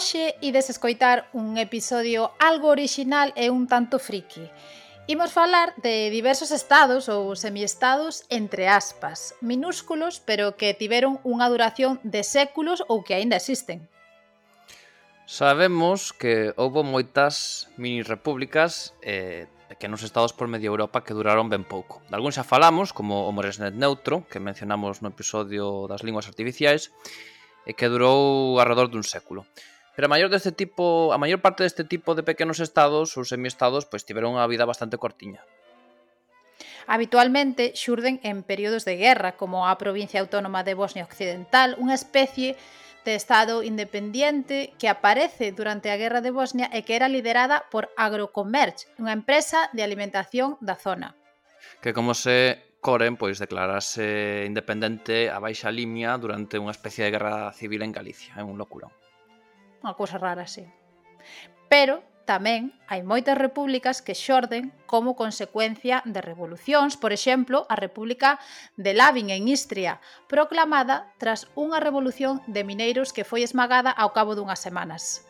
Hoxe ides escoitar un episodio algo orixinal e un tanto friki. Imos falar de diversos estados ou semiestados entre aspas, minúsculos pero que tiveron unha duración de séculos ou que aínda existen. Sabemos que houbo moitas mini repúblicas e eh, pequenos estados por medio Europa que duraron ben pouco. De algún xa falamos, como o Moresnet Neutro, que mencionamos no episodio das linguas artificiais, e que durou alrededor dun século. Pero a maior deste tipo, a maior parte deste tipo de pequenos estados ou semiestados pois tiveron unha vida bastante cortiña. Habitualmente xurden en períodos de guerra, como a provincia autónoma de Bosnia Occidental, unha especie de Estado independiente que aparece durante a Guerra de Bosnia e que era liderada por Agrocomerch, unha empresa de alimentación da zona. Que como se Coren pois declarase independente a baixa limia durante unha especie de guerra civil en Galicia, é un locurón unha cousa rara así. Pero tamén hai moitas repúblicas que xorden como consecuencia de revolucións, por exemplo, a República de Lavin en Istria, proclamada tras unha revolución de mineiros que foi esmagada ao cabo dunhas semanas.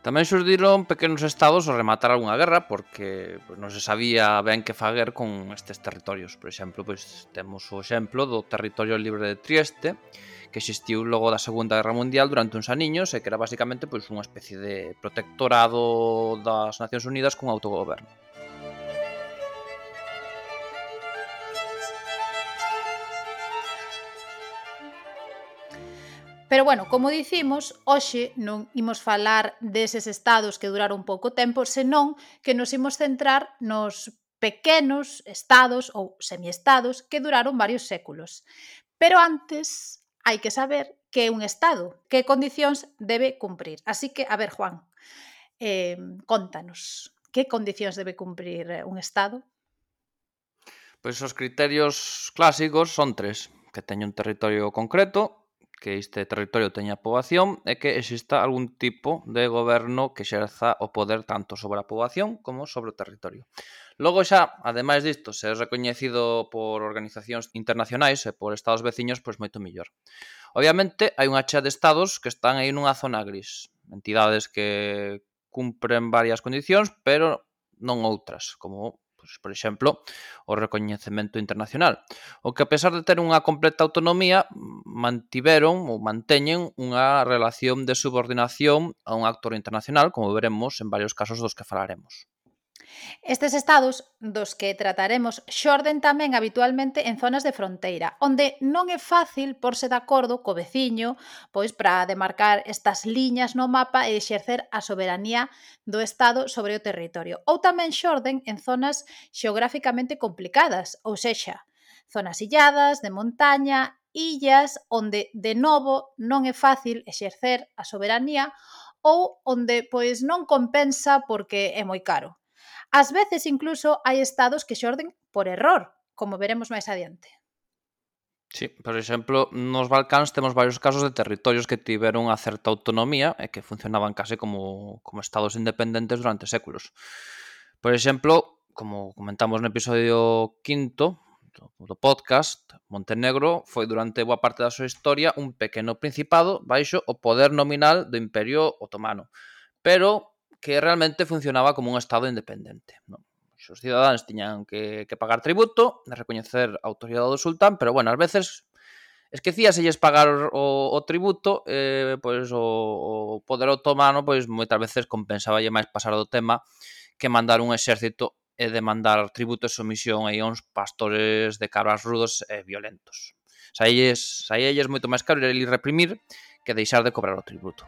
Tamén surdiron pequenos estados ao rematar algunha guerra porque pois, non se sabía ben que faguer con estes territorios. Por exemplo, pois, temos o exemplo do territorio libre de Trieste que existiu logo da Segunda Guerra Mundial durante uns aniños e que era basicamente pois, unha especie de protectorado das Nacións Unidas con autogoberno. Pero bueno, como dicimos, hoxe non imos falar deses estados que duraron pouco tempo, senón que nos imos centrar nos pequenos estados ou semiestados que duraron varios séculos. Pero antes hai que saber que é un estado, que condicións debe cumprir. Así que, a ver, Juan, eh, contanos, que condicións debe cumprir un estado? Pois os criterios clásicos son tres, que teña un territorio concreto, que este territorio teña poboación e que exista algún tipo de goberno que xerza o poder tanto sobre a poboación como sobre o territorio. Logo xa, ademais disto, ser recoñecido por organizacións internacionais e por estados veciños, pois moito mellor. Obviamente, hai unha chea de estados que están aí nunha zona gris, entidades que cumpren varias condicións, pero non outras, como pois, por exemplo, o recoñecemento internacional, o que a pesar de ter unha completa autonomía, mantiveron ou manteñen unha relación de subordinación a un actor internacional, como veremos en varios casos dos que falaremos. Estes estados, dos que trataremos, xorden tamén habitualmente en zonas de fronteira, onde non é fácil porse de acordo co veciño, pois para demarcar estas liñas no mapa e exercer a soberanía do estado sobre o territorio. Ou tamén xorden en zonas xeográficamente complicadas, ou sexa, zonas illadas, de montaña, illas onde de novo non é fácil exercer a soberanía ou onde pois non compensa porque é moi caro Ás veces incluso hai estados que xorden por error, como veremos máis adiante. Sí, por exemplo, nos Balcáns temos varios casos de territorios que tiveron unha certa autonomía e que funcionaban case como, como estados independentes durante séculos. Por exemplo, como comentamos no episodio quinto do podcast, Montenegro foi durante boa parte da súa historia un pequeno principado baixo o poder nominal do Imperio Otomano. Pero que realmente funcionaba como un Estado independente. Non? Os cidadáns tiñan que, que pagar tributo, recoñecer a autoridade do sultán, pero bueno, ás veces esquecíaselles pagar o, o tributo, eh, pois o, o poder otomano pois moitas veces compensaballe máis pasar do tema que mandar un exército e eh, demandar tributo e sumisión a uns pastores de cabras rudos e violentos. Saílles, saílles moito máis caro ir reprimir que deixar de cobrar o tributo.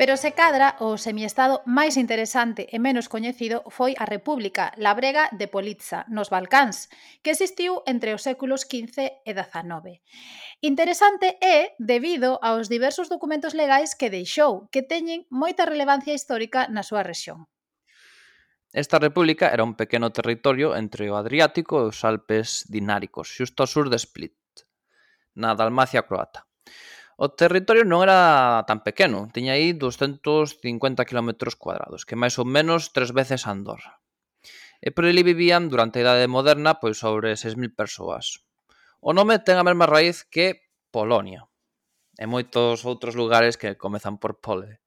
Pero se cadra o semiestado máis interesante e menos coñecido foi a República Labrega de Politza, nos Balcáns, que existiu entre os séculos XV e XIX. Interesante é debido aos diversos documentos legais que deixou, que teñen moita relevancia histórica na súa rexión. Esta república era un pequeno territorio entre o Adriático e os Alpes Dináricos, xusto ao sur de Split, na Dalmacia croata. O territorio non era tan pequeno, tiña aí 250 km cuadrados, que máis ou menos tres veces Andorra. E por ali vivían, durante a idade moderna, pois sobre 6.000 persoas. O nome ten a mesma raíz que Polonia, e moitos outros lugares que comezan por pole,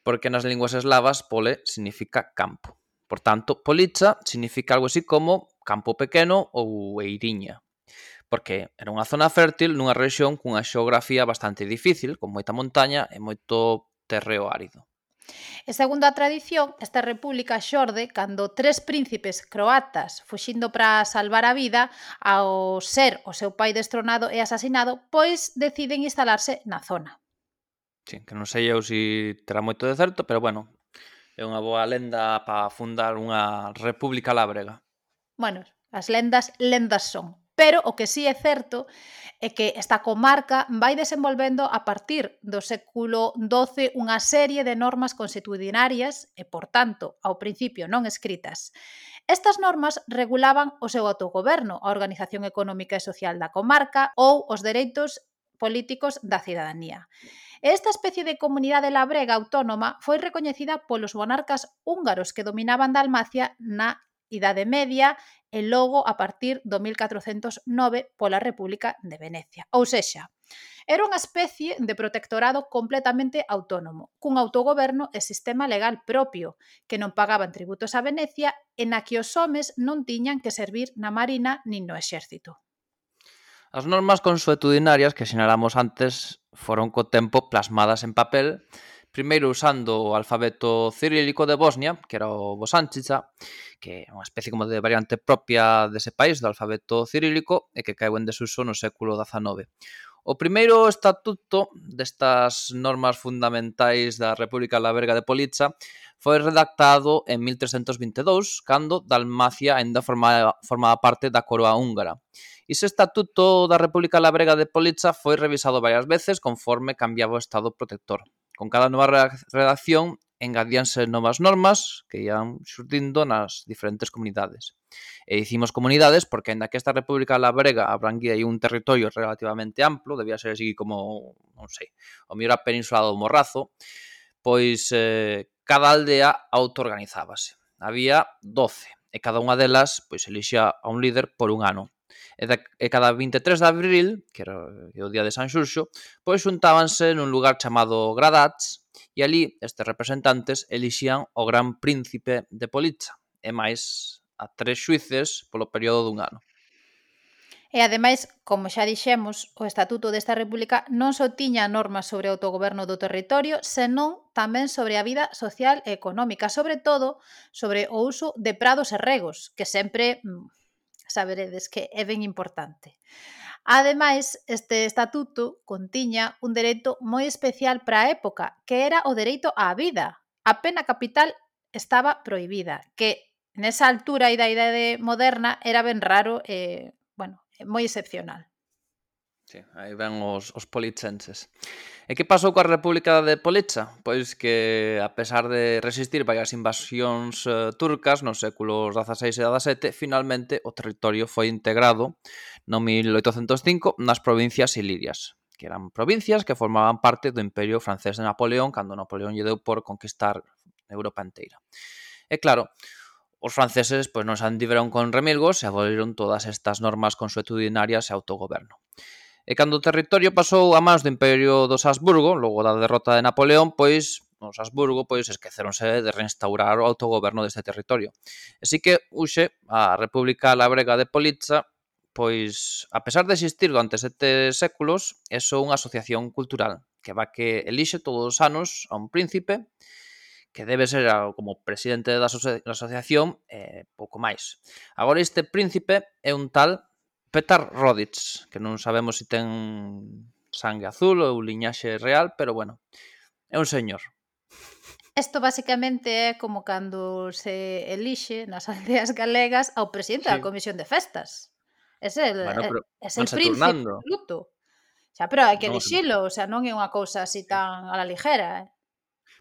porque nas linguas eslavas pole significa campo. Por tanto, policha significa algo así como campo pequeno ou eiriña porque era unha zona fértil nunha rexión cunha xeografía bastante difícil, con moita montaña e moito terreo árido. E segundo a tradición, esta república xorde cando tres príncipes croatas, fuxindo para salvar a vida ao ser o seu pai destronado e asasinado, pois deciden instalarse na zona. Sí, que non sei eu se si terá moito de certo, pero bueno, é unha boa lenda para fundar unha república lábrega. Bueno, as lendas, lendas son pero o que sí é certo é que esta comarca vai desenvolvendo a partir do século XII unha serie de normas constitucionarias e, por tanto, ao principio non escritas. Estas normas regulaban o seu autogoberno, a organización económica e social da comarca ou os dereitos políticos da cidadanía. Esta especie de comunidade labrega autónoma foi recoñecida polos monarcas húngaros que dominaban Dalmacia na Idade Media e logo a partir do 1409 pola República de Venecia. Ou sexa, era unha especie de protectorado completamente autónomo, cun autogoberno e sistema legal propio, que non pagaban tributos a Venecia e na que os homes non tiñan que servir na marina nin no exército. As normas consuetudinarias que sinalamos antes foron co tempo plasmadas en papel primeiro usando o alfabeto cirílico de Bosnia, que era o Bosančica, que é unha especie como de variante propia dese país, do alfabeto cirílico, e que caeu en desuso no século XIX. O primeiro estatuto destas normas fundamentais da República Laberga de Politza foi redactado en 1322, cando Dalmacia aínda formaba, formaba parte da coroa húngara. Ese estatuto da República Labrega de Politza foi revisado varias veces conforme cambiaba o estado protector. Con cada nova redacción engadíanse novas normas que ian surtindo nas diferentes comunidades. E dicimos comunidades porque, ainda que esta República la Brega abranguía un territorio relativamente amplo, debía ser así como, non sei, o mellor a península do Morrazo, pois eh, cada aldea autoorganizábase. Había 12 e cada unha delas pois elixía a un líder por un ano. E, da, e cada 23 de abril, que era eh, o día de San Xurxo, pois xuntábanse nun lugar chamado Gradats e ali estes representantes elixían o gran príncipe de Politza e máis a tres xuices polo período dun ano. E ademais, como xa dixemos, o Estatuto desta República non só tiña normas sobre o autogoberno do territorio, senón tamén sobre a vida social e económica, sobre todo sobre o uso de prados e regos, que sempre mm, saberedes que é ben importante. Ademais, este estatuto contiña un dereito moi especial para a época, que era o dereito á vida. A pena capital estaba prohibida, que nesa altura e da idade moderna era ben raro e, eh, bueno, moi excepcional. Sí, aí ven os, os politsenses. E que pasou coa República de Politza? Pois que, a pesar de resistir varias invasións uh, turcas nos séculos XVI e XVII, finalmente o territorio foi integrado no 1805 nas provincias ilirias, que eran provincias que formaban parte do Imperio francés de Napoleón cando Napoleón lle deu por conquistar Europa inteira. E claro, os franceses pois, non se andiveron con remilgos e aboliron todas estas normas consuetudinarias e autogoberno. E cando o territorio pasou a mans do Imperio dos Habsburgo, logo da derrota de Napoleón, pois os Habsburgo pois esqueceronse de reinstaurar o autogoberno deste territorio. Así que uxe a República Labrega de Politza pois, a pesar de existir durante sete séculos, é só unha asociación cultural que va que elixe todos os anos a un príncipe que debe ser como presidente da, asociación e pouco máis. Agora este príncipe é un tal Petar Rodic, que non sabemos se si ten sangue azul ou liñaxe real, pero bueno, é un señor. Isto basicamente é como cando se elixe nas aldeas galegas ao presidente sí. da Comisión de Festas. Ese é el, bueno, eh, é el príncipe absoluto. Xa, pero hai que elixilo, o sea, non é unha cousa así tan a la ligera, eh?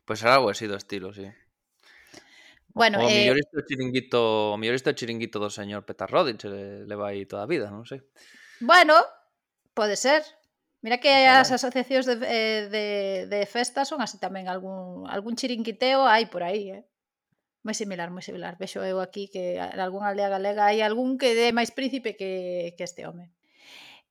Pois pues, algo así do estilo, sí. Bueno, o eh... mellor isto o chiringuito, o mellor isto chiringuito do señor Petar Rodic le, eh, le vai toda a vida, non sei. Bueno, pode ser. Mira que claro. as asociacións de, eh, de, de festas son así tamén algún, algún chiringuiteo hai por aí, eh? moi similar, moi similar. Vexo eu aquí que en algún aldea galega hai algún que dé máis príncipe que, que este home.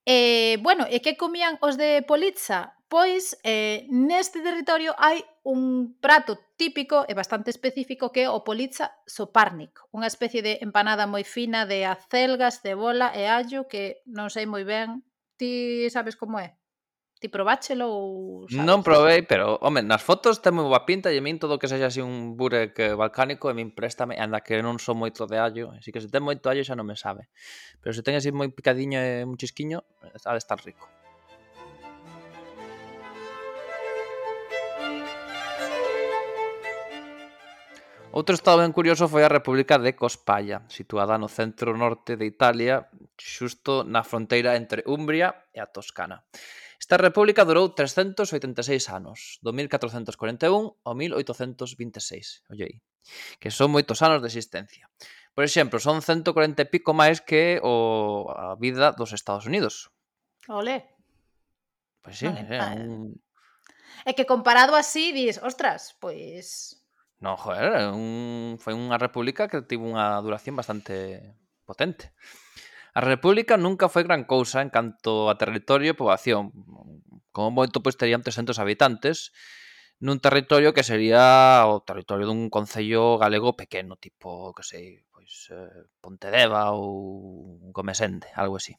Eh, bueno, e que comían os de Politza? Pois eh, neste territorio hai un prato típico e bastante específico que é o politza soparnik, unha especie de empanada moi fina de acelgas, cebola e allo que non sei moi ben, ti sabes como é? Ti probáchelo ou sabes? Non probei, pero, home, nas fotos ten moi boa pinta e a min todo que sexa así un burek eh, balcánico e min préstame, anda que non son moito de allo, así que se ten moito allo xa non me sabe. Pero se ten así moi picadiño e un chisquiño, ha de estar rico. Outro estado ben curioso foi a República de Cospalla, situada no centro norte de Italia, xusto na fronteira entre Umbria e a Toscana. Esta república durou 386 anos, do 1441 ao 1826. Olle aí, que son moitos anos de existencia. Por exemplo, son 140 e pico máis que o, a vida dos Estados Unidos. Ole. Pois sí, é, eh, un... é que comparado así, dis, ostras, pois Non, joder, un, foi unha república que tivo unha duración bastante potente. A república nunca foi gran cousa en canto a territorio e poboación. Como moito, pois, terían 300 habitantes nun territorio que sería o territorio dun concello galego pequeno, tipo, que sei, pois, eh, Pontedeva ou Gomesende, algo así.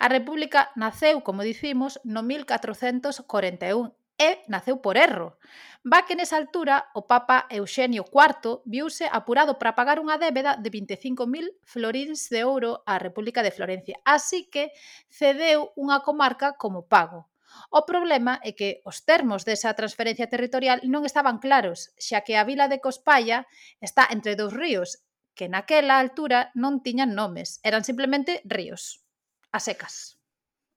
A República naceu, como dicimos, no 1441 e naceu por erro. Va que nesa altura o Papa Euxenio IV viuse apurado para pagar unha débeda de 25.000 florins de ouro á República de Florencia, así que cedeu unha comarca como pago. O problema é que os termos desa transferencia territorial non estaban claros, xa que a vila de Cospalla está entre dous ríos que naquela altura non tiñan nomes, eran simplemente ríos, a secas.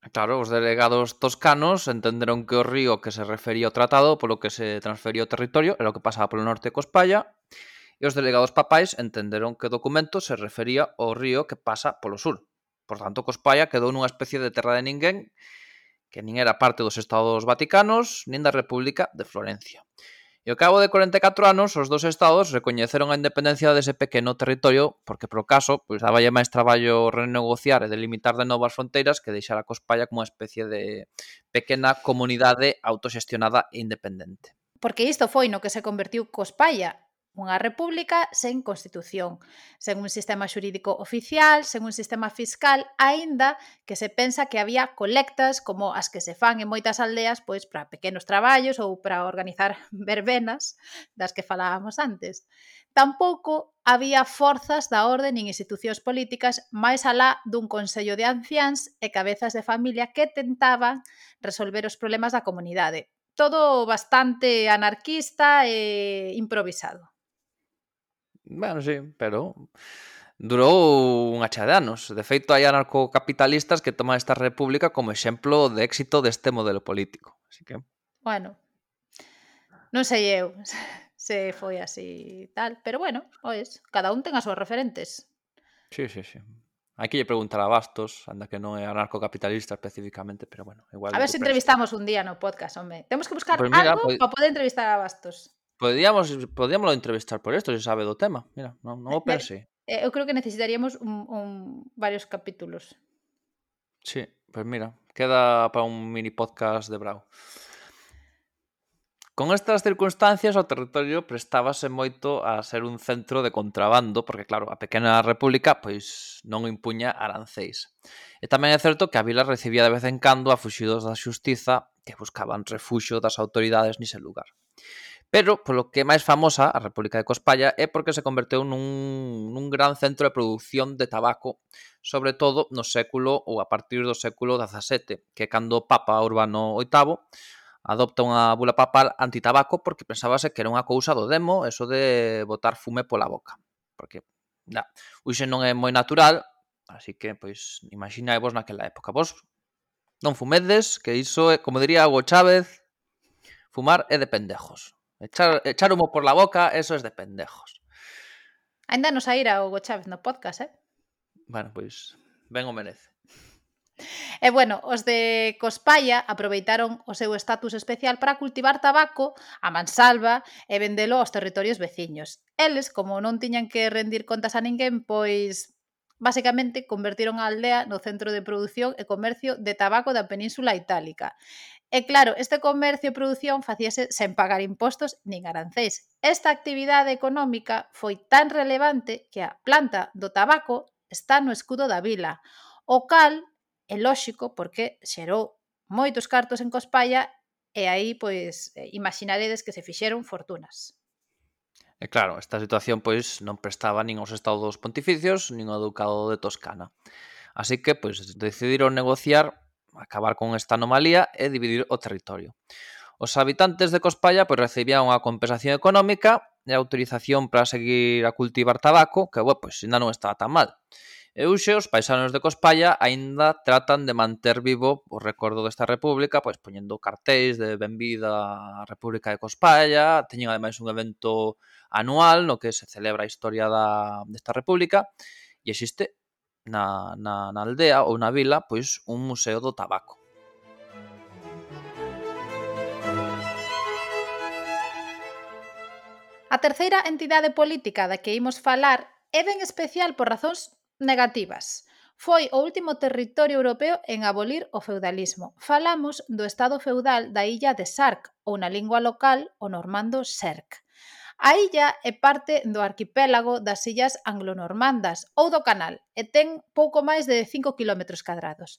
Claro, os delegados toscanos entenderon que o río que se refería ao tratado polo que se transfería o territorio era o que pasaba polo norte de Cospalla e os delegados papais entenderon que o documento se refería ao río que pasa polo sur. Por tanto, Cospalla quedou nunha especie de terra de ninguén que nin era parte dos estados vaticanos nin da República de Florencia. E ao cabo de 44 anos, os dos estados recoñeceron a independencia dese pequeno territorio porque, pro caso, pois daballe máis traballo renegociar e delimitar de novas fronteiras que deixar a Cospalla como unha especie de pequena comunidade autoxestionada e independente. Porque isto foi no que se convertiu Cospalla, unha república sen constitución, sen un sistema xurídico oficial, sen un sistema fiscal, aínda que se pensa que había colectas como as que se fan en moitas aldeas pois para pequenos traballos ou para organizar verbenas das que falábamos antes. Tampouco había forzas da orde nin institucións políticas máis alá dun consello de anciáns e cabezas de familia que tentaban resolver os problemas da comunidade. Todo bastante anarquista e improvisado. Bueno, sí, pero durou unha chea de anos. De feito, hai anarcocapitalistas que toman esta república como exemplo de éxito deste modelo político. Así que... Bueno, non sei eu se foi así tal, pero bueno, pois, cada un ten as súas referentes. Sí, sí, sí. Hai que lle preguntar a Bastos, anda que non é anarcocapitalista especificamente, pero bueno, igual... A ver se si entrevistamos un día no podcast, home. Temos que buscar pues mira, algo pues... para poder entrevistar a Bastos. Podíamos, podíamos entrevistar por isto, se sabe do tema. Mira, non, non o eh, pense. Eh, eu creo que necesitaríamos un, un varios capítulos. Sí, pues mira, queda para un mini podcast de Brau. Con estas circunstancias o territorio prestábase moito a ser un centro de contrabando, porque claro, a pequena república pois non impuña arancéis. E tamén é certo que a vila recibía de vez en cando a fuxidos da xustiza que buscaban refuxo das autoridades nise lugar. Pero, polo que é máis famosa a República de Cospalla é porque se converteu nun, nun gran centro de produción de tabaco, sobre todo no século ou a partir do século XVII, que cando o Papa Urbano VIII adopta unha bula papal antitabaco porque pensábase que era unha cousa do demo eso de botar fume pola boca. Porque, da, uxe non é moi natural, así que, pois, imaginaevos naquela época. Vos non fumedes, que iso é, como diría Hugo Chávez, fumar é de pendejos. Echar, echar humo por la boca, eso es de pendejos. Ainda nos a ir a Hugo Chávez no podcast, eh? Bueno, pois ben o merece. E bueno, os de Cospalla aproveitaron o seu estatus especial para cultivar tabaco a mansalva e vendelo aos territorios veciños. Eles, como non tiñan que rendir contas a ninguén, pois basicamente convertiron a aldea no centro de produción e comercio de tabaco da península itálica. E claro, este comercio e produción facíase sen pagar impostos nin arancéis. Esta actividade económica foi tan relevante que a planta do tabaco está no escudo da vila, o cal é lóxico porque xerou moitos cartos en Cospalla e aí pois eh, imaginaredes que se fixeron fortunas. E claro, esta situación pois non prestaba nin aos estados pontificios nin ao ducado de Toscana. Así que pois decidiron negociar acabar con esta anomalía e dividir o territorio. Os habitantes de Cospalla pois, recibían unha compensación económica e autorización para seguir a cultivar tabaco, que, bueno, pois, ainda non estaba tan mal. E hoxe os paisanos de Cospalla aínda tratan de manter vivo o recordo desta república, pois poñendo cartéis de benvida á República de Cospalla, teñen ademais un evento anual no que se celebra a historia da, desta república, e existe na, na, na aldea ou na vila pois un museo do tabaco. A terceira entidade política da que imos falar é ben especial por razóns negativas. Foi o último territorio europeo en abolir o feudalismo. Falamos do estado feudal da illa de Sark, ou na lingua local, o normando Serk. A illa é parte do arquipélago das Illas Anglonormandas ou do Canal e ten pouco máis de 5 km cadrados.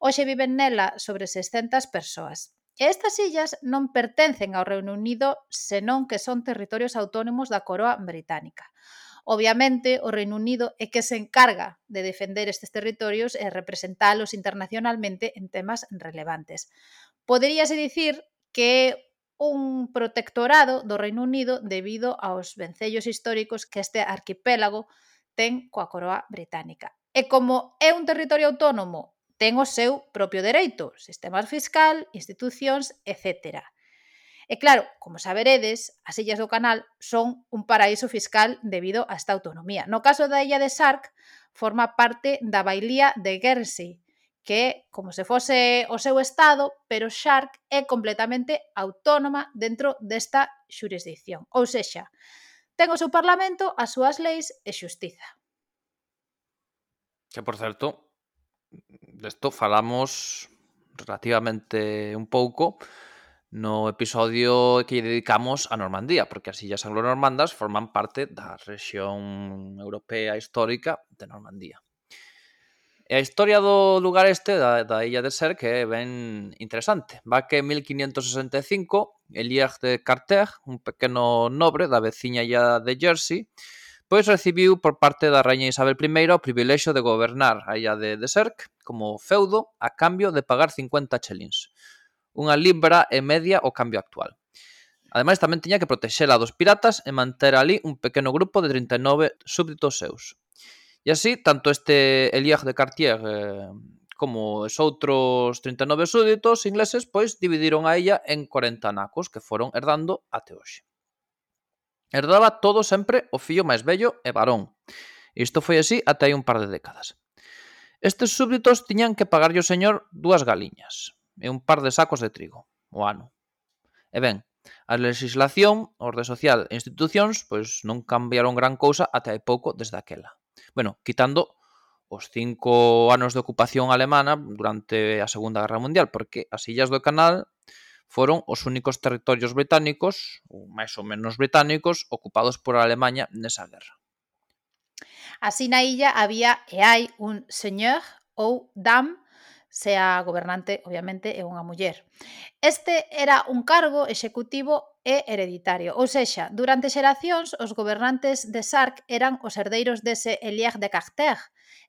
Hoxe viven nela sobre 600 persoas. E estas illas non pertencen ao Reino Unido, senón que son territorios autónomos da coroa británica. Obviamente, o Reino Unido é que se encarga de defender estes territorios e representalos internacionalmente en temas relevantes. Poderíase dicir que é un protectorado do Reino Unido debido aos vencellos históricos que este arquipélago ten coa coroa británica. E como é un territorio autónomo, ten o seu propio dereito, sistema fiscal, institucións, etc. E claro, como saberedes, as illas do canal son un paraíso fiscal debido a esta autonomía. No caso da illa de Sark, forma parte da bailía de Guernsey, que é como se fose o seu estado, pero Shark é completamente autónoma dentro desta xurisdicción. Ou sexa, ten o seu parlamento, as súas leis e xustiza. Que, por certo, desto falamos relativamente un pouco no episodio que dedicamos a Normandía, porque as illas anglo-normandas forman parte da rexión europea histórica de Normandía. E a historia do lugar este da, da Illa de Ser que é ben interesante. Va que en 1565 Elier de Carter, un pequeno nobre da veciña illa de Jersey, pois recibiu por parte da raña Isabel I o privilexio de gobernar a illa de Deserc como feudo a cambio de pagar 50 chelins, unha libra e media o cambio actual. Ademais, tamén tiña que protexela dos piratas e manter ali un pequeno grupo de 39 súbditos seus. E así, tanto este Eliag de Cartier eh, como os outros 39 súditos ingleses pois dividiron a illa en 40 anacos que foron herdando até hoxe. Herdaba todo sempre o fillo máis vello e varón. Isto foi así até hai un par de décadas. Estes súbditos tiñan que pagarlle o señor dúas galiñas e un par de sacos de trigo o ano. E ben, a legislación, orde social e institucións pois non cambiaron gran cousa até hai pouco desde aquela. Bueno, quitando os cinco anos de ocupación alemana durante a Segunda Guerra Mundial, porque as Illas do Canal foron os únicos territorios británicos, ou máis ou menos británicos, ocupados por Alemanha nesa guerra. Así na illa había e hai un señor ou dam sea gobernante, obviamente, é unha muller. Este era un cargo executivo e hereditario, ou sexa, durante xeracións os gobernantes de Sark eran os herdeiros dese Elier de Carter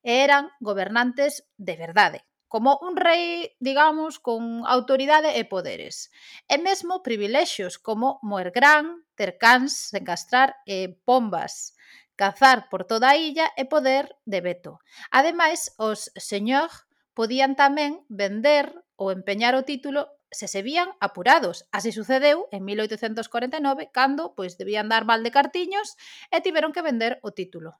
e eran gobernantes de verdade, como un rei, digamos, con autoridade e poderes, e mesmo privilexios como moer gran, ter cans, encastrar e pombas, cazar por toda a illa e poder de veto. Ademais, os señor podían tamén vender ou empeñar o título se se vían apurados. Así sucedeu en 1849, cando pois debían dar mal de cartiños e tiveron que vender o título.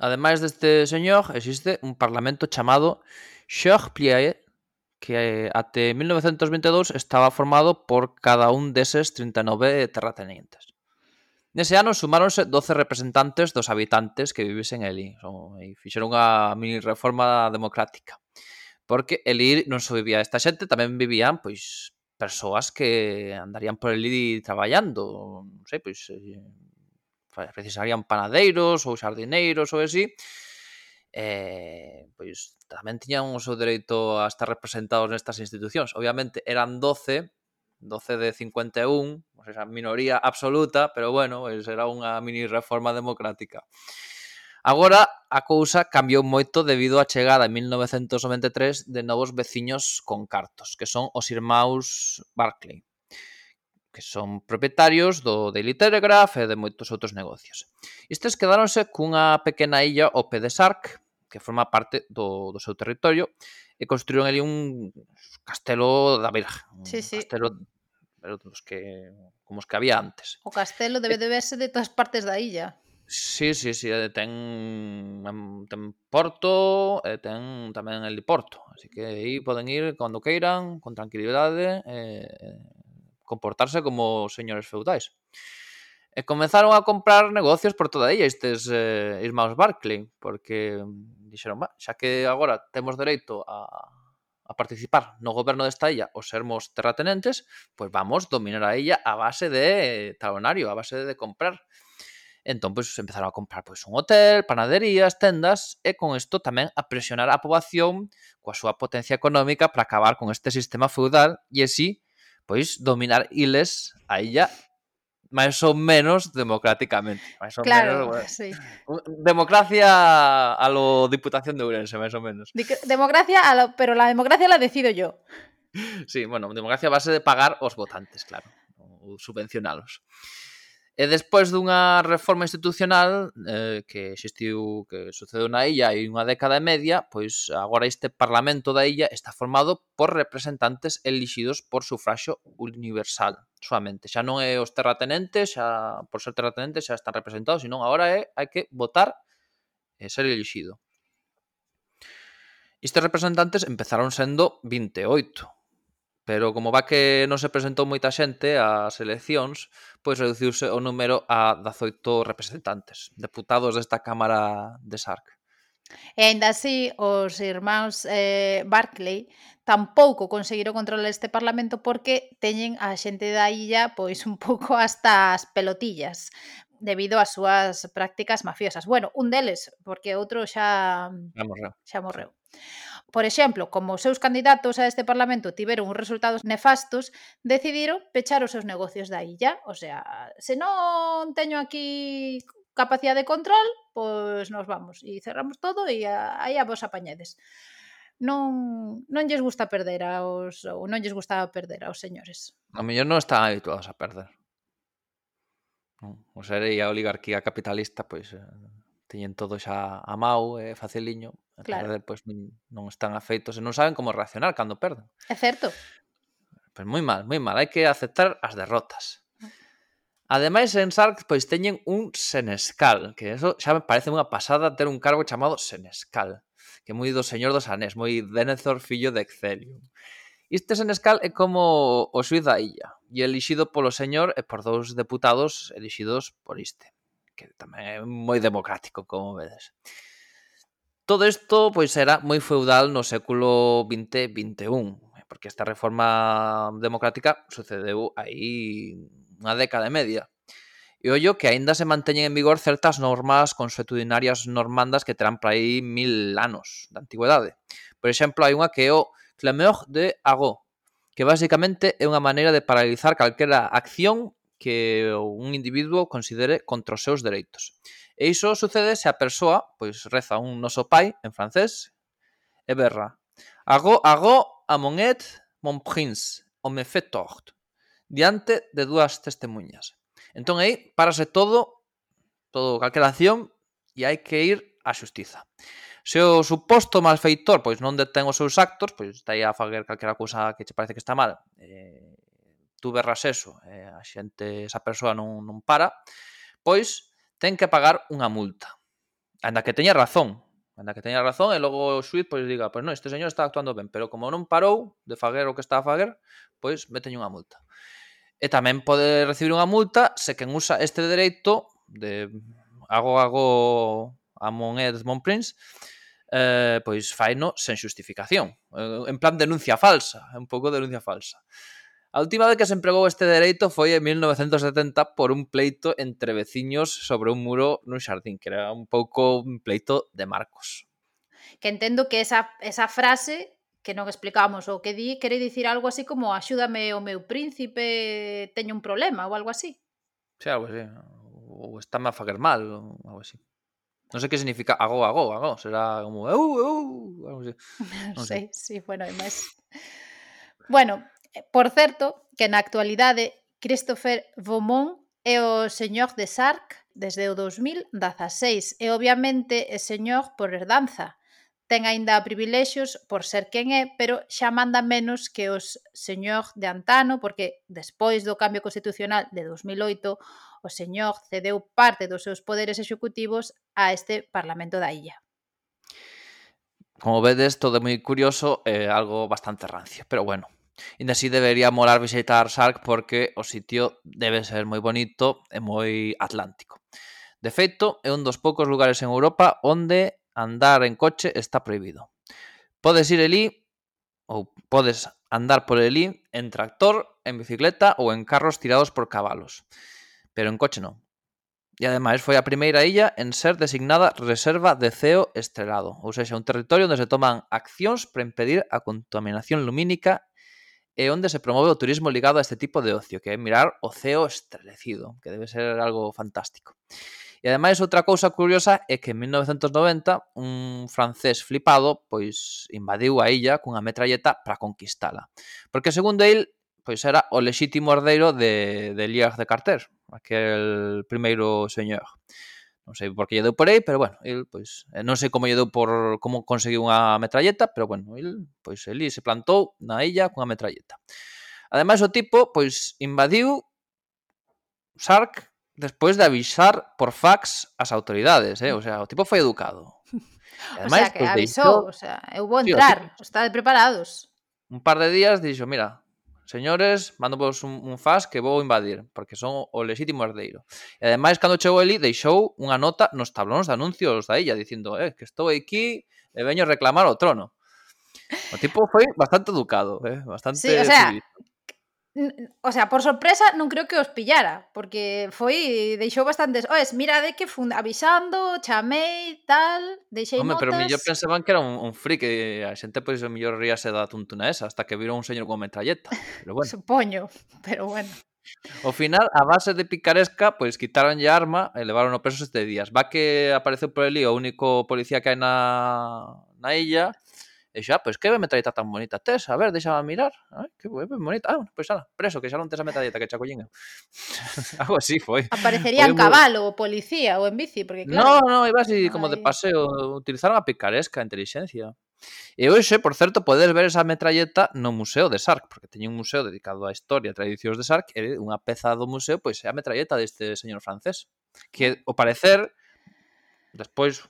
Ademais deste señor, existe un parlamento chamado Chorplier, que eh, até 1922 estaba formado por cada un deses 39 terratenientes. Nese ano sumáronse 12 representantes dos habitantes que vivisen Elí. Son, e fixeron unha mini reforma democrática. Porque Elí non só vivía esta xente, tamén vivían pois persoas que andarían por Elí traballando, non sei, pois eh, precisarían panadeiros ou xardineiros ou así. Eh, pois tamén tiñan o seu dereito a estar representados nestas institucións. Obviamente eran 12, 12 de 51, pois esa minoría absoluta, pero bueno, pois será unha mini reforma democrática. Agora, a cousa cambiou moito debido á chegada en 1993 de novos veciños con cartos, que son os irmãos Barclay, que son propietarios do Daily Telegraph e de moitos outros negocios. Estes quedáronse cunha pequena illa ao pé de Sark, que forma parte do, do seu territorio, e construíron ali un castelo da Virgen. Sí, sí. Castelo pero dos que como os que había antes. O castelo debe eh, de verse de todas partes da illa. Sí, sí, sí, eh, ten ten Porto, e ten tamén el Porto, así que aí poden ir cando queiran, con tranquilidade, eh, comportarse como señores feudais e comenzaron a comprar negocios por toda ella estes eh, irmãos Barclay, porque mm, dixeron, bah, xa que agora temos dereito a, a participar no goberno desta illa ou sermos terratenentes, pois vamos dominar a illa a base de talonario, a base de comprar. Entón, pois, empezaron a comprar pois un hotel, panaderías, tendas, e con isto tamén a presionar a poboación coa súa potencia económica para acabar con este sistema feudal e así, pois, dominar iles a illa máis ou menos democráticamente. Mais ou claro, menos, bueno, sí. Democracia a lo Diputación de Ourense, máis ou menos. Democracia, a lo, pero la democracia la decido yo. Sí, bueno, democracia a base de pagar os votantes, claro, ou subvencionalos. E despois dunha reforma institucional eh, que existiu, que sucedeu na illa hai unha década e media, pois agora este Parlamento da illa está formado por representantes elixidos por sufraxo universal, suamente. Xa non é os terratenentes, xa por ser terratenentes xa están representados, senón agora é hai que votar e ser elixido. Estes representantes empezaron sendo 28, Pero como va que non se presentou moita xente ás eleccións, pois reduciuse o número a 18 representantes, deputados desta Cámara de Sark. E ainda así, os irmáns eh, Barclay tampouco conseguiron controlar este parlamento porque teñen a xente da illa pois un pouco hasta as pelotillas debido ás súas prácticas mafiosas. Bueno, un deles, porque outro xa xa morreu. Xa morreu. Por exemplo, como os seus candidatos a este Parlamento tiveron uns resultados nefastos, decidiron pechar os seus negocios da illa. O sea, se non teño aquí capacidade de control, pois nos vamos e cerramos todo e aí a vos apañedes. Non, non lles gusta perder aos, ou non lles gustaba perder aos señores. A mellor non están habituados a perder. O ser e a oligarquía capitalista, pois, eh, teñen todo xa a mau e eh, faceliño, claro. Tarde, pois non están afeitos e non saben como reaccionar cando perden. É certo. Pois moi mal, moi mal, hai que aceptar as derrotas. Ah. Ademais, en Sark, pois teñen un senescal, que eso xa me parece unha pasada ter un cargo chamado senescal, que moi do señor dos anés, moi Denethor fillo de Excelium. Este senescal é como o xuiz da illa, e elixido polo señor e por dous deputados elixidos por este que tamén é moi democrático, como vedes. Todo isto pois era moi feudal no século 20 21, eh, porque esta reforma democrática sucedeu aí unha década e media. E ollo que aínda se manteñen en vigor certas normas consuetudinarias normandas que terán para aí mil anos de antigüedade. Por exemplo, hai unha que é o clameur de agó, que basicamente é unha maneira de paralizar calquera acción que un individuo considere contra os seus dereitos. E iso sucede se a persoa pois reza un noso pai en francés e berra Ago, ago, a mon et, mon prince, o me fait tort, diante de dúas testemunhas. Entón aí parase todo, todo calquera acción, e hai que ir á xustiza. Se o suposto malfeitor pois non detén os seus actos, pois está aí a fager calquera cousa que che parece que está mal, eh, tú berras eso e a xente, esa persoa non, non para, pois ten que pagar unha multa. Anda que teña razón, anda que teña razón e logo o xuiz pois diga, pois non, este señor está actuando ben, pero como non parou de faguer o que está a faguer, pois meteñe unha multa. E tamén pode recibir unha multa se quen usa este dereito de hago hago a mon Edmond Prince, eh, pois faino sen xustificación. En plan denuncia falsa, un pouco denuncia falsa. A última vez que se empregou este dereito foi en 1970 por un pleito entre veciños sobre un muro nun xardín, que era un pouco un pleito de marcos. Que entendo que esa, esa frase que non explicamos o que di quere dicir algo así como axúdame o meu príncipe teño un problema ou algo así. Sí, algo así. Ou estáme a facer mal ou algo así. Non sei que significa agó, agó, agó. Será como eu, eu, algo así. Non sei. Sí, sí, bueno, é máis... Bueno, Eh, por certo, que na actualidade Christopher Beaumont é o señor de Sark desde o 2016 e obviamente é señor por herdanza. Ten aínda privilexios por ser quen é, pero xa manda menos que os señor de Antano, porque despois do cambio constitucional de 2008, o señor cedeu parte dos seus poderes executivos a este Parlamento da Illa. Como vedes, todo é moi curioso e algo bastante rancio, pero bueno, Ainda así debería molar visitar Sark porque o sitio debe ser moi bonito e moi atlántico. De feito, é un dos poucos lugares en Europa onde andar en coche está prohibido. Podes ir elí ou podes andar por elí en tractor, en bicicleta ou en carros tirados por cabalos. Pero en coche non. E ademais foi a primeira illa en ser designada Reserva de Ceo Estrelado, ou seja, un territorio onde se toman accións para impedir a contaminación lumínica Eh, e onde se promove o turismo ligado a este tipo de ocio, que é mirar o ceo estrelecido, que debe ser algo fantástico. E ademais outra cousa curiosa é que en 1990 un francés flipado pois invadiu a illa cunha metralleta para conquistala. Porque segundo el, pois era o lexítimo herdeiro de, de Lier de Carter, aquel primeiro señor. Non sei por que lle deu por aí, pero bueno, el pois eh, non sei como lle deu por como conseguiu unha metralleta, pero bueno, el pois el se plantou na illa cunha metralleta. Ademais o tipo pois invadiu Sark despois de avisar por fax as autoridades, eh? o sea, o tipo foi educado. Ademais, o sea, que pois, pues, avisou, deixou... o sea, eu vou entrar, sí, tipo... estade preparados. Un par de días dixo, mira, Señores, mando vos un, un fax que vou invadir, porque son o lexítimo herdeiro. E ademais, cando chegou Eli, deixou unha nota nos tablóns de anuncios da illa, dicindo, eh, que estou aquí e veño reclamar o trono. O tipo foi bastante educado, eh? bastante... Sí, o sea, civilizado. O sea, por sorpresa non creo que os pillara, porque foi deixou bastantes, oes, mirade que fun avisando, chamei, tal, deixei Home, notas. pero mellor pensaban que era un, un freak a xente pois o mellor ríase da tuntuna esa hasta que viron un señor con metralleta, pero bueno. Supoño, pero bueno. O final, a base de picaresca, pois quitaronlle a arma e levaron o preso este días. Va que apareceu por ali o único policía que hai na, na illa E xa, pois que metralleta tan bonita tes? A ver, deixaba mirar. Ai, que ben bonita. Ah, pois ala, preso, que xa non tes a metralleta que xa collín. Algo así foi. Aparecería en cabalo, o policía, ou en bici, porque claro... No, no, iba así como de paseo. Utilizaron a picaresca a inteligencia. E hoxe, por certo, podes ver esa metralleta no Museo de Sark, porque teñen un museo dedicado á historia e tradicións de Sark, e unha peza do museo, pois, é a metralleta deste señor francés, que, o parecer, despois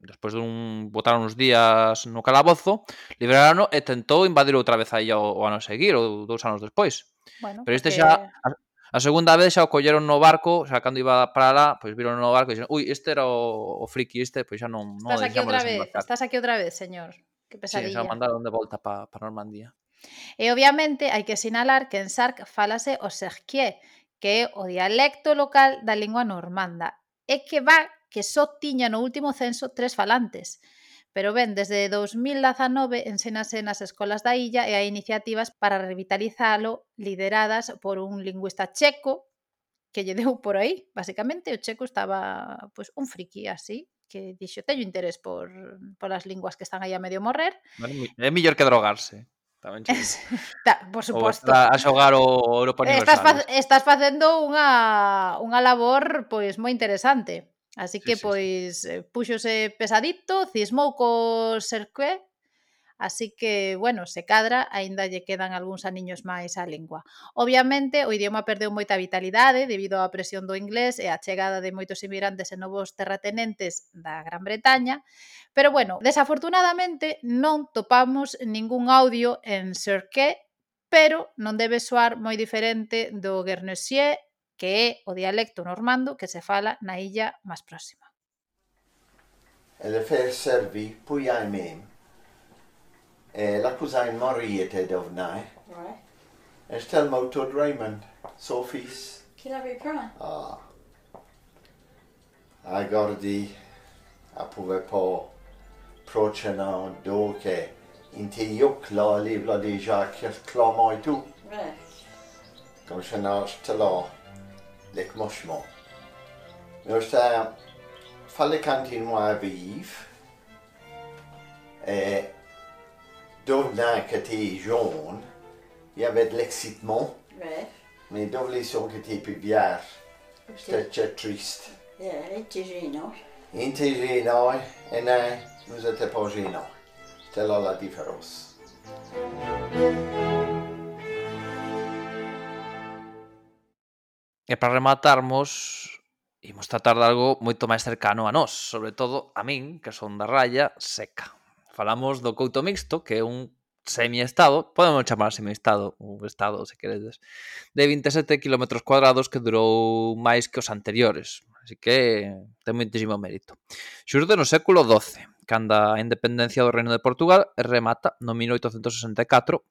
despois dun botaron uns días no calabozo, liberaron e tentou invadir outra vez aí o, o ano seguir ou dous anos despois. Bueno, Pero este xa a, a segunda vez xa o colleron no barco, xa cando iba para lá, pois viron no barco e dixeron, "Ui, este era o, o friki este, pois xa non non Estás aquí outra vez, estás aquí outra vez, señor. Que pesadilla. Sí, xa o mandaron de volta para pa Normandía. E obviamente hai que sinalar que en Sark falase o serquier, que é o dialecto local da lingua normanda, e que va que só tiña no último censo tres falantes, pero ben, desde 2019 ensénase nas escolas da illa e hai iniciativas para revitalizalo lideradas por un lingüista checo que lle deu por aí, basicamente o checo estaba pues, un friki así, que dixo teño interés por, por as linguas que están aí a medio morrer. É mellor que drogarse. Tamén Ta, por suposto. A xogar o Europa Universal. Estás, fa estás facendo unha, unha labor pois moi interesante. Así que, sí, pois, sí. Eh, puxose pesadito, cismou co Serqué, así que, bueno, se cadra, aínda lle quedan algúns aniños máis á lingua. Obviamente, o idioma perdeu moita vitalidade debido á presión do inglés e á chegada de moitos inmigrantes e novos terratenentes da Gran Bretaña, pero, bueno, desafortunadamente non topamos ningún audio en Serqué pero non debe soar moi diferente do Guernesey que é o dialecto normando que se fala na illa máis próxima. Elefer servi pujaj mem. Lakuzajn morijete dovnaj. Estel motod Raymond, suo Sofis. Kila vi prøven? Ah. Jeg gardi, jeg prøver på procena te inti jukla livla dija kjert klamaitu. Right. Kom kjennar stela. l'éclenchement. Il fallait continuer à vivre et devenant que tu jaune, il y avait de l'excitement. Mais dans les sons que tu plus vierge, c'était triste. C'était gênant. C'était gênant et non, nous n'étions pas gênants. C'est là la différence. E para rematarmos, imos tratar de algo moito máis cercano a nós, sobre todo a min, que son da raya seca. Falamos do couto mixto, que é un semiestado, podemos chamar semiestado, un estado, se queredes, de 27 km cuadrados que durou máis que os anteriores. Así que ten moitísimo mérito. Xurde no século XII, canda a independencia do Reino de Portugal remata no 1864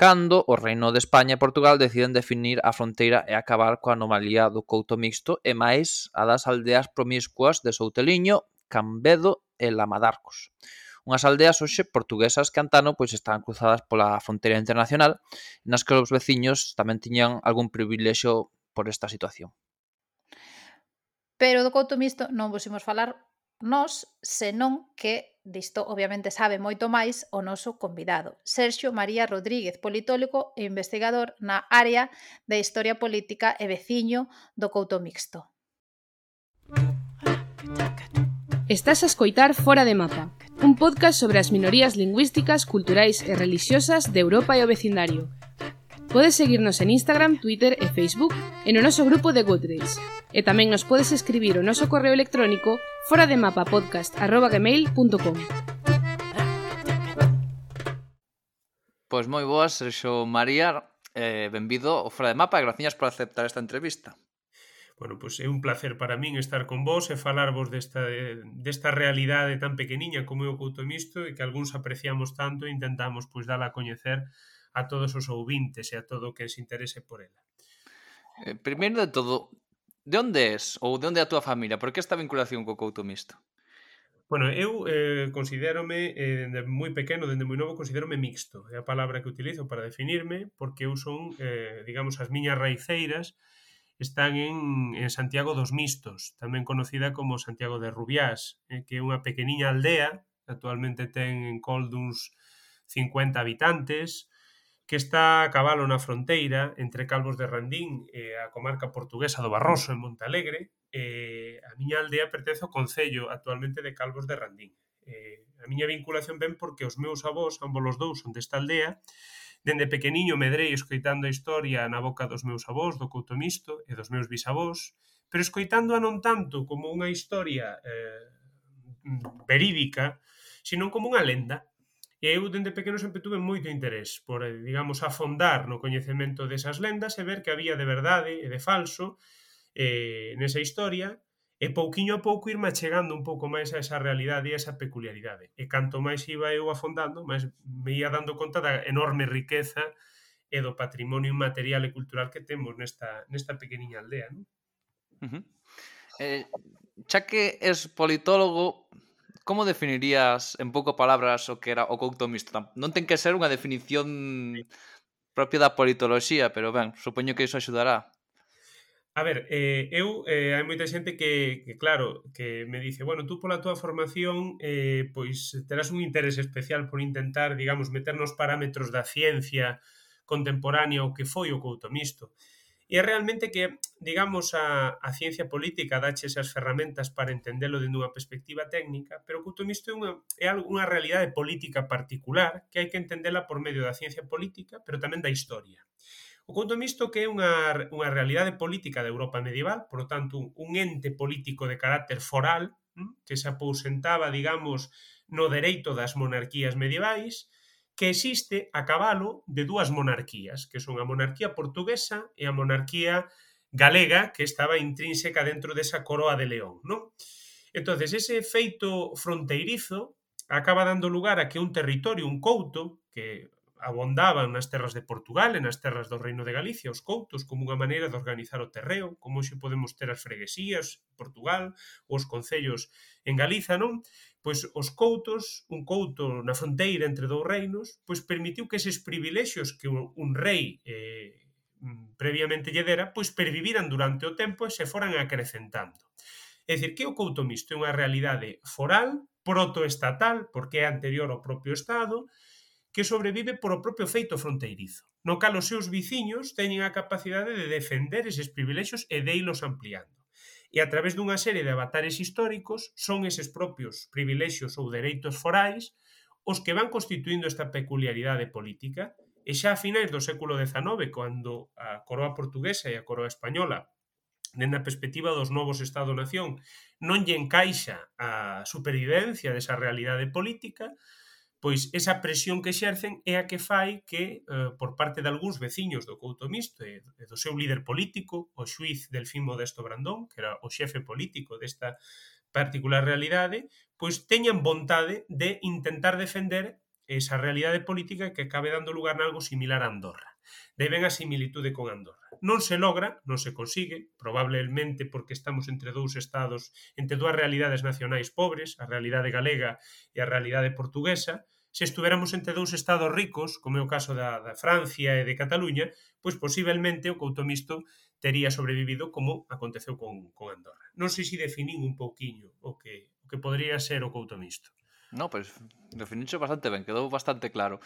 cando o Reino de España e Portugal deciden definir a fronteira e acabar coa anomalía do couto mixto e máis a das aldeas promiscuas de Souteliño, Cambedo e Lamadarcos. Unhas aldeas hoxe portuguesas que antano pois estaban cruzadas pola fronteira internacional, nas que os veciños tamén tiñan algún privilexio por esta situación. Pero do couto mixto non vos imos falar nós, senón que disto obviamente sabe moito máis o noso convidado, Sergio María Rodríguez, politólogo e investigador na área de historia política e veciño do Couto Mixto. Estás a escoitar Fora de Mapa, un podcast sobre as minorías lingüísticas, culturais e religiosas de Europa e o vecindario. Podes seguirnos en Instagram, Twitter e Facebook e no noso grupo de Goodreads. E tamén nos podes escribir o noso correo electrónico fora de mapa podcast arroba gmail.com Pois moi boas, Xo María, eh, benvido ao Fora de Mapa e graciñas por aceptar esta entrevista. Bueno, pois é un placer para min estar con vos e falarvos desta, desta realidade tan pequeniña como é o Couto Misto e que algúns apreciamos tanto e intentamos pois dala a coñecer a todos os ouvintes e a todo o que se interese por ela. Eh, primeiro de todo, De onde és ou de onde é a túa familia? Por que esta vinculación co couto misto? Bueno, eu eh, considerome, eh, dende moi pequeno, dende moi novo, considerome mixto. É a palabra que utilizo para definirme, porque eu son, eh, digamos, as miñas raiceiras están en, en Santiago dos Mistos, tamén conocida como Santiago de Rubiás, eh, que é unha pequeniña aldea, actualmente ten en Col duns 50 habitantes, que está a cabalo na fronteira entre Calvos de Randín e a comarca portuguesa do Barroso en Montalegre, eh, a miña aldea pertence ao Concello actualmente de Calvos de Randín. Eh, a miña vinculación ven porque os meus avós, ambos os dous, son desta aldea, dende pequeniño medrei escoitando a historia na boca dos meus avós, do couto misto e dos meus bisavós, pero escoitándoa non tanto como unha historia eh, verídica, sino como unha lenda, E eu, dende pequeno, sempre tuve moito interés por, eh, digamos, afondar no coñecemento desas lendas e ver que había de verdade e de falso eh, nesa historia e pouquiño a pouco irme chegando un pouco máis a esa realidade e a esa peculiaridade. E canto máis iba eu afondando, máis me ia dando conta da enorme riqueza e do patrimonio inmaterial e cultural que temos nesta, nesta pequeniña aldea. Non? Uh -huh. eh, xa que es politólogo, como definirías en pouco palabras o que era o couto mixto? Non ten que ser unha definición propia da politoloxía, pero ben, supoño que iso axudará. A ver, eh, eu eh, hai moita xente que, que claro, que me dice, bueno, tú pola túa formación eh, pois terás un interés especial por intentar, digamos, meter nos parámetros da ciencia contemporánea o que foi o couto mixto. E é realmente que, digamos, a, a ciencia política dache esas ferramentas para entendelo dende unha perspectiva técnica, pero o que isto é unha, é unha realidade política particular que hai que entendela por medio da ciencia política, pero tamén da historia. O conto mixto que é unha, unha realidade política da Europa medieval, por lo tanto, un ente político de carácter foral, mm, que se apousentaba, digamos, no dereito das monarquías medievais, que existe a cabalo de dúas monarquías, que son a monarquía portuguesa e a monarquía galega que estaba intrínseca dentro desa coroa de León, non? Entonces ese efeito fronteirizo acaba dando lugar a que un territorio, un couto, que abondaban nas terras de Portugal e nas terras do Reino de Galicia, os coutos, como unha maneira de organizar o terreo, como hoxe podemos ter as freguesías, en Portugal, os concellos en Galiza, non? pois os coutos, un couto na fronteira entre dous reinos, pois permitiu que eses privilexios que un, rei eh, mm, previamente lle dera, pois perviviran durante o tempo e se foran acrecentando. É dicir, que o couto misto é unha realidade foral, protoestatal, porque é anterior ao propio Estado, que sobrevive por o propio feito fronteirizo, no cal os seus viciños teñen a capacidade de defender eses privilexios e de ilos ampliando e a través dunha serie de avatares históricos son eses propios privilexios ou dereitos forais os que van constituindo esta peculiaridade política. E xa a finais do século XIX cando a coroa portuguesa e a coroa española dende a perspectiva dos novos Estado-Nación non lle encaixa a supervivencia desa realidade política, pois esa presión que exercen é a que fai que, eh, por parte de algúns veciños do Couto Misto e do seu líder político, o xuiz Delfín Modesto Brandón, que era o xefe político desta particular realidade, pois teñan vontade de intentar defender esa realidade política que acabe dando lugar a algo similar a Andorra. Deben a similitude con Andorra. Non se logra, non se consigue, probablemente porque estamos entre dous estados, entre dúas realidades nacionais pobres, a realidade galega e a realidade portuguesa, se estuveramos entre dous estados ricos, como é o caso da, da Francia e de Cataluña, pois posiblemente o couto Misto tería sobrevivido como aconteceu con, con Andorra. Non sei se definín un pouquiño o que, o que podría ser o couto Misto. No, pois pues, definicho bastante ben, quedou bastante claro.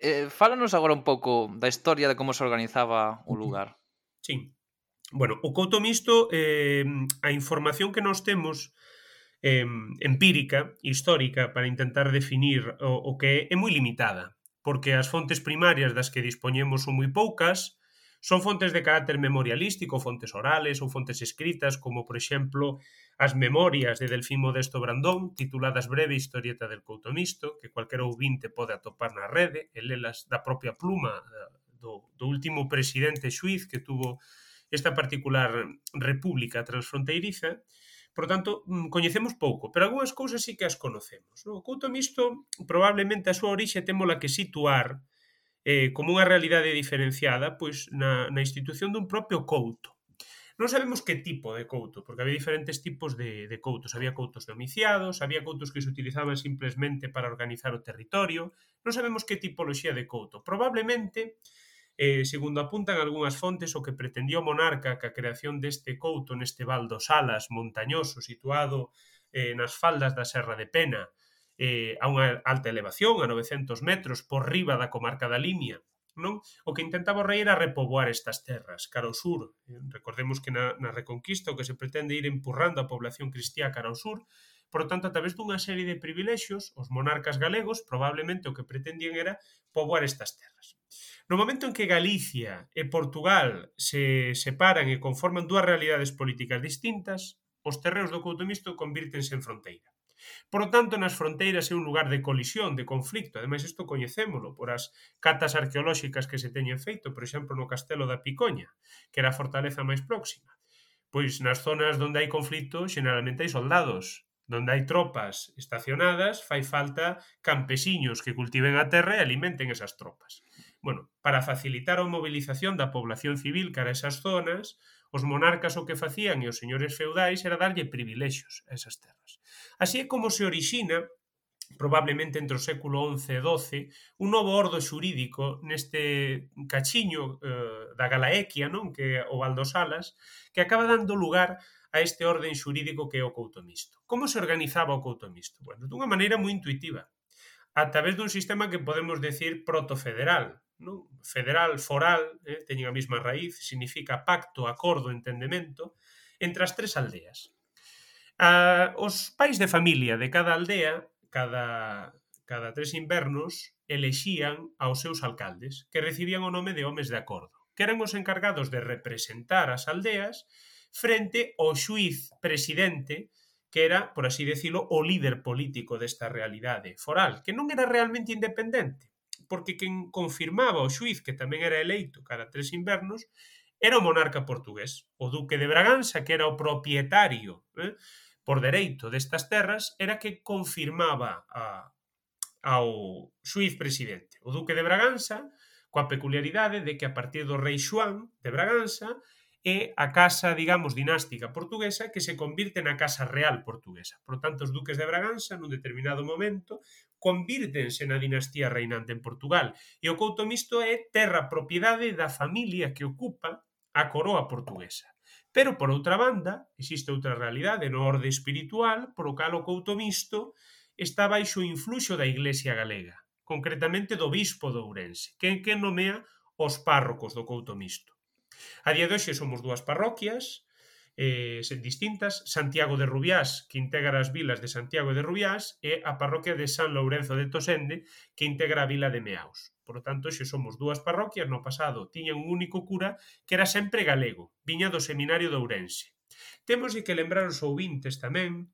Eh, fálanos agora un pouco da historia de como se organizaba o lugar. Sí. Bueno, o couto Misto, eh, a información que nos temos eh, empírica, histórica, para intentar definir o, o que é, é moi limitada, porque as fontes primarias das que dispoñemos son moi poucas, son fontes de carácter memorialístico, fontes orales ou fontes escritas, como, por exemplo, as memorias de Delfín Modesto Brandón, tituladas Breve historieta del couto Misto, que cualquer ouvinte pode atopar na rede, e lelas da propia pluma eh, do, do último presidente xuiz que tuvo esta particular república transfronteiriza, Por tanto, mm, coñecemos pouco, pero algunhas cousas sí que as conocemos. No? O couto misto, probablemente a súa orixe témola que situar eh, como unha realidade diferenciada pois na, na institución dun propio couto. Non sabemos que tipo de couto, porque había diferentes tipos de, de coutos. Había coutos domiciados, había coutos que se utilizaban simplemente para organizar o territorio. Non sabemos que tipoloxía de couto. Probablemente Eh, segundo apuntan algunhas fontes, o que pretendía o monarca ca creación deste couto neste val dos Alas, montañoso, situado eh, nas faldas da Serra de Pena, eh, a unha alta elevación, a 900 metros, por riba da comarca da Limia, non? O que intentaba o rei era repoboar estas terras cara ao sur. Recordemos que na, na Reconquista o que se pretende ir empurrando a población cristiá cara ao sur Por tanto, a través dunha serie de privilexios, os monarcas galegos probablemente o que pretendían era poboar estas terras. No momento en que Galicia e Portugal se separan e conforman dúas realidades políticas distintas, os terreos do couto Misto convírtense en fronteira. Por lo tanto, nas fronteiras é un lugar de colisión, de conflicto. Ademais, isto coñecémolo por as catas arqueolóxicas que se teñen feito, por exemplo, no castelo da Picoña, que era a fortaleza máis próxima. Pois nas zonas onde hai conflito, generalmente hai soldados, Donde hai tropas estacionadas, fai falta campesiños que cultiven a terra e alimenten esas tropas. Bueno, para facilitar a mobilización da población civil cara a esas zonas, os monarcas o que facían e os señores feudais era darlle privilexios a esas terras. Así é como se orixina probablemente entre o século XI e XII, un novo ordo xurídico neste cachiño eh, da Galaequia, non que o Valdosalas, que acaba dando lugar a este orden xurídico que é o couto mixto. Como se organizaba o couto mixto? Bueno, dunha maneira moi intuitiva, a través dun sistema que podemos decir protofederal, non? federal, foral, eh, teñen a mesma raíz, significa pacto, acordo, entendemento, entre as tres aldeas. Ah, os pais de familia de cada aldea, cada, cada tres invernos, elexían aos seus alcaldes, que recibían o nome de homes de acordo, que eran os encargados de representar as aldeas frente ao xuiz presidente que era, por así decirlo, o líder político desta realidade foral, que non era realmente independente, porque quen confirmaba o xuiz, que tamén era eleito cada tres invernos, era o monarca portugués, o duque de Braganza, que era o propietario eh, por dereito destas terras, era que confirmaba a, ao xuiz presidente. O duque de Braganza, coa peculiaridade de que a partir do rei Xuan de Braganza, é a casa, digamos, dinástica portuguesa que se convirte na casa real portuguesa. Por tanto, os duques de Braganza, nun determinado momento, convírtense na dinastía reinante en Portugal. E o couto misto é terra propiedade da familia que ocupa a coroa portuguesa. Pero, por outra banda, existe outra realidade no orde espiritual, polo cal o couto misto está baixo o influxo da Iglesia galega, concretamente do bispo de Ourense, que, que nomea os párrocos do couto misto. A día de hoxe somos dúas parroquias eh, distintas, Santiago de Rubiás, que integra as vilas de Santiago de Rubiás, e a parroquia de San Lourenzo de Tosende, que integra a vila de Meaus. Por lo tanto, xe somos dúas parroquias, no pasado tiñan un único cura que era sempre galego, viña do seminario de Ourense. Temos que lembrar os ouvintes tamén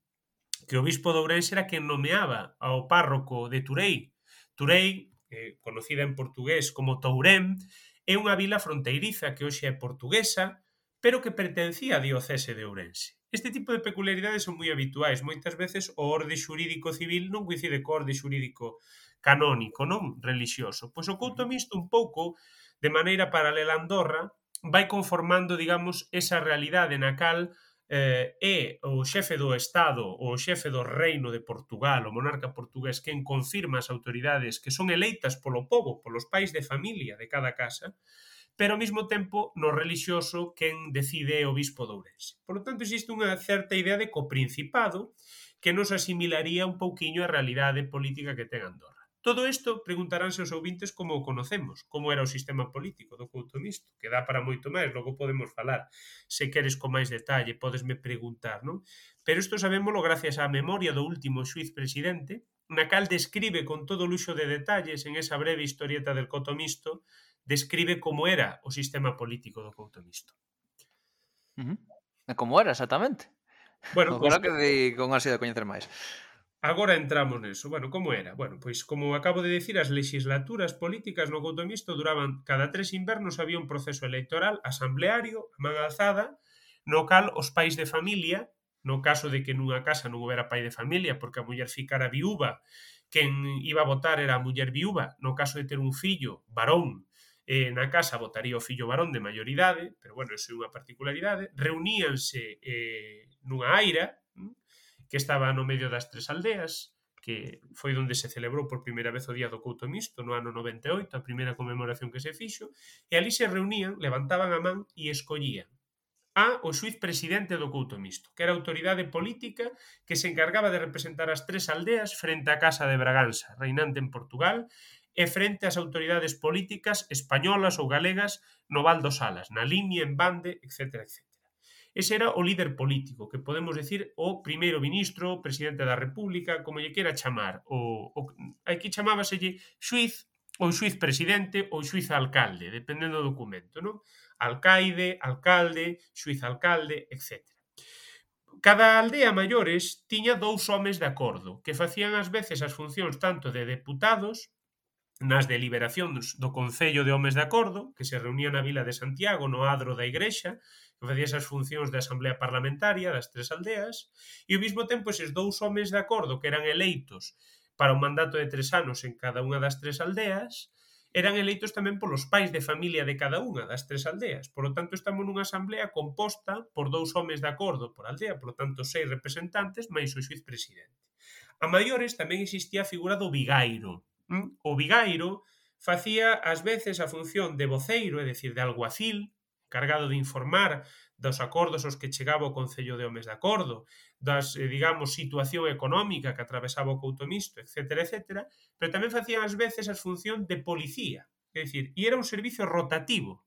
que o bispo de Ourense era quen nomeaba ao párroco de Turei. Turei, eh, conocida en portugués como Tourén, É unha vila fronteiriza que hoxe é portuguesa, pero que pertencía a diocese de Ourense. Este tipo de peculiaridades son moi habituais. Moitas veces o orde xurídico civil non coincide co orde xurídico canónico, non relixioso. Pois o couto misto un pouco de maneira paralela a Andorra vai conformando, digamos, esa realidade na cal eh, é o xefe do Estado, o xefe do Reino de Portugal, o monarca portugués, quen confirma as autoridades que son eleitas polo povo, polos pais de familia de cada casa, pero ao mesmo tempo no relixioso quen decide é o bispo de Ourense. Por lo tanto, existe unha certa idea de coprincipado que nos asimilaría un pouquiño a realidade política que ten Andorra. Todo isto preguntaránse os ouvintes como o conocemos, como era o sistema político do Couto Misto, que dá para moito máis, logo podemos falar. Se queres con máis detalle, podesme preguntar, non? Pero isto sabémolo gracias á memoria do último xuiz presidente, na cal describe con todo luxo de detalles en esa breve historieta del Couto Misto, describe como era o sistema político do Couto Misto. Uh -huh. Como era exactamente? Bueno, o pues, que de, con ansia de coñecer máis. Agora entramos neso. Bueno, como era? Bueno, pois como acabo de dicir, as legislaturas políticas no Couto Misto duraban cada tres invernos había un proceso electoral asambleario, a man alzada, no cal os pais de familia, no caso de que nunha casa non houbera pai de familia porque a muller ficara viúva, quen iba a votar era a muller viúva, no caso de ter un fillo varón, eh, na casa votaría o fillo varón de maioridade, pero bueno, eso é unha particularidade, reuníanse eh, nunha aira, que estaba no medio das tres aldeas, que foi onde se celebrou por primeira vez o Día do Couto Misto, no ano 98, a primeira conmemoración que se fixo, e ali se reunían, levantaban a man e escollían a o xuiz presidente do Couto Misto, que era autoridade política que se encargaba de representar as tres aldeas frente á Casa de Braganza, reinante en Portugal, e frente ás autoridades políticas españolas ou galegas no Val dos Salas, na Limia, en Bande, etc. etc. Ese era o líder político, que podemos decir o primeiro ministro, presidente da República, como lle quera chamar. O, o, aquí chamábaselle xuiz ou xuiz presidente ou xuiz alcalde, dependendo do documento, non? Alcaide, alcalde, xuiz alcalde, etc. Cada aldea maiores tiña dous homes de acordo, que facían ás veces as funcións tanto de deputados nas deliberacións do Concello de Homes de Acordo, que se reunía na vila de Santiago no adro da igrexa, facía esas funcións da Asamblea Parlamentaria das tres aldeas, e ao mesmo tempo eses dous homes de acordo que eran eleitos para un mandato de tres anos en cada unha das tres aldeas, eran eleitos tamén polos pais de familia de cada unha das tres aldeas. Por lo tanto, estamos nunha asamblea composta por dous homes de acordo por aldea, por lo tanto, seis representantes, máis o xuiz presidente. A maiores tamén existía a figura do vigairo. Mm? O vigairo facía ás veces a función de voceiro, é dicir, de alguacil, cargado de informar dos acordos aos que chegaba o Concello de Homes de Acordo, das, eh, digamos, situación económica que atravesaba o Couto Misto, etc., etc., pero tamén facían ás veces as función de policía, é dicir, e era un servicio rotativo,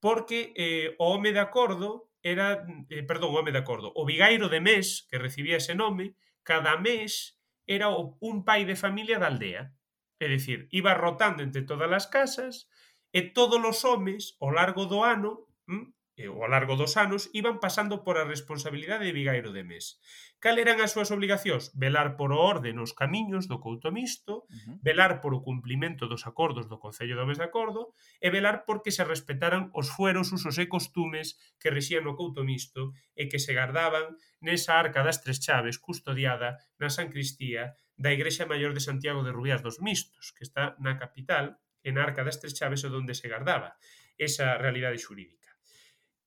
porque eh, o home de acordo era, eh, perdón, o home de acordo, o vigairo de mes, que recibía ese nome, cada mes era o, un pai de familia da aldea, é dicir, iba rotando entre todas as casas, e todos os homes, ao largo do ano, Mm, eh, ao largo dos anos, iban pasando por a responsabilidade de Vigairo de Mes. Cal eran as súas obligacións? Velar por o orde nos camiños do couto mixto, uh -huh. velar por o cumplimento dos acordos do Concello do Mes de Acordo e velar porque se respetaran os fueros, usos e costumes que rexían no couto mixto e que se gardaban nesa arca das tres chaves custodiada na San Cristía da Igrexa Maior de Santiago de Rubias dos Mistos, que está na capital, en Arca das Tres Chaves, onde se gardaba esa realidade xurídica.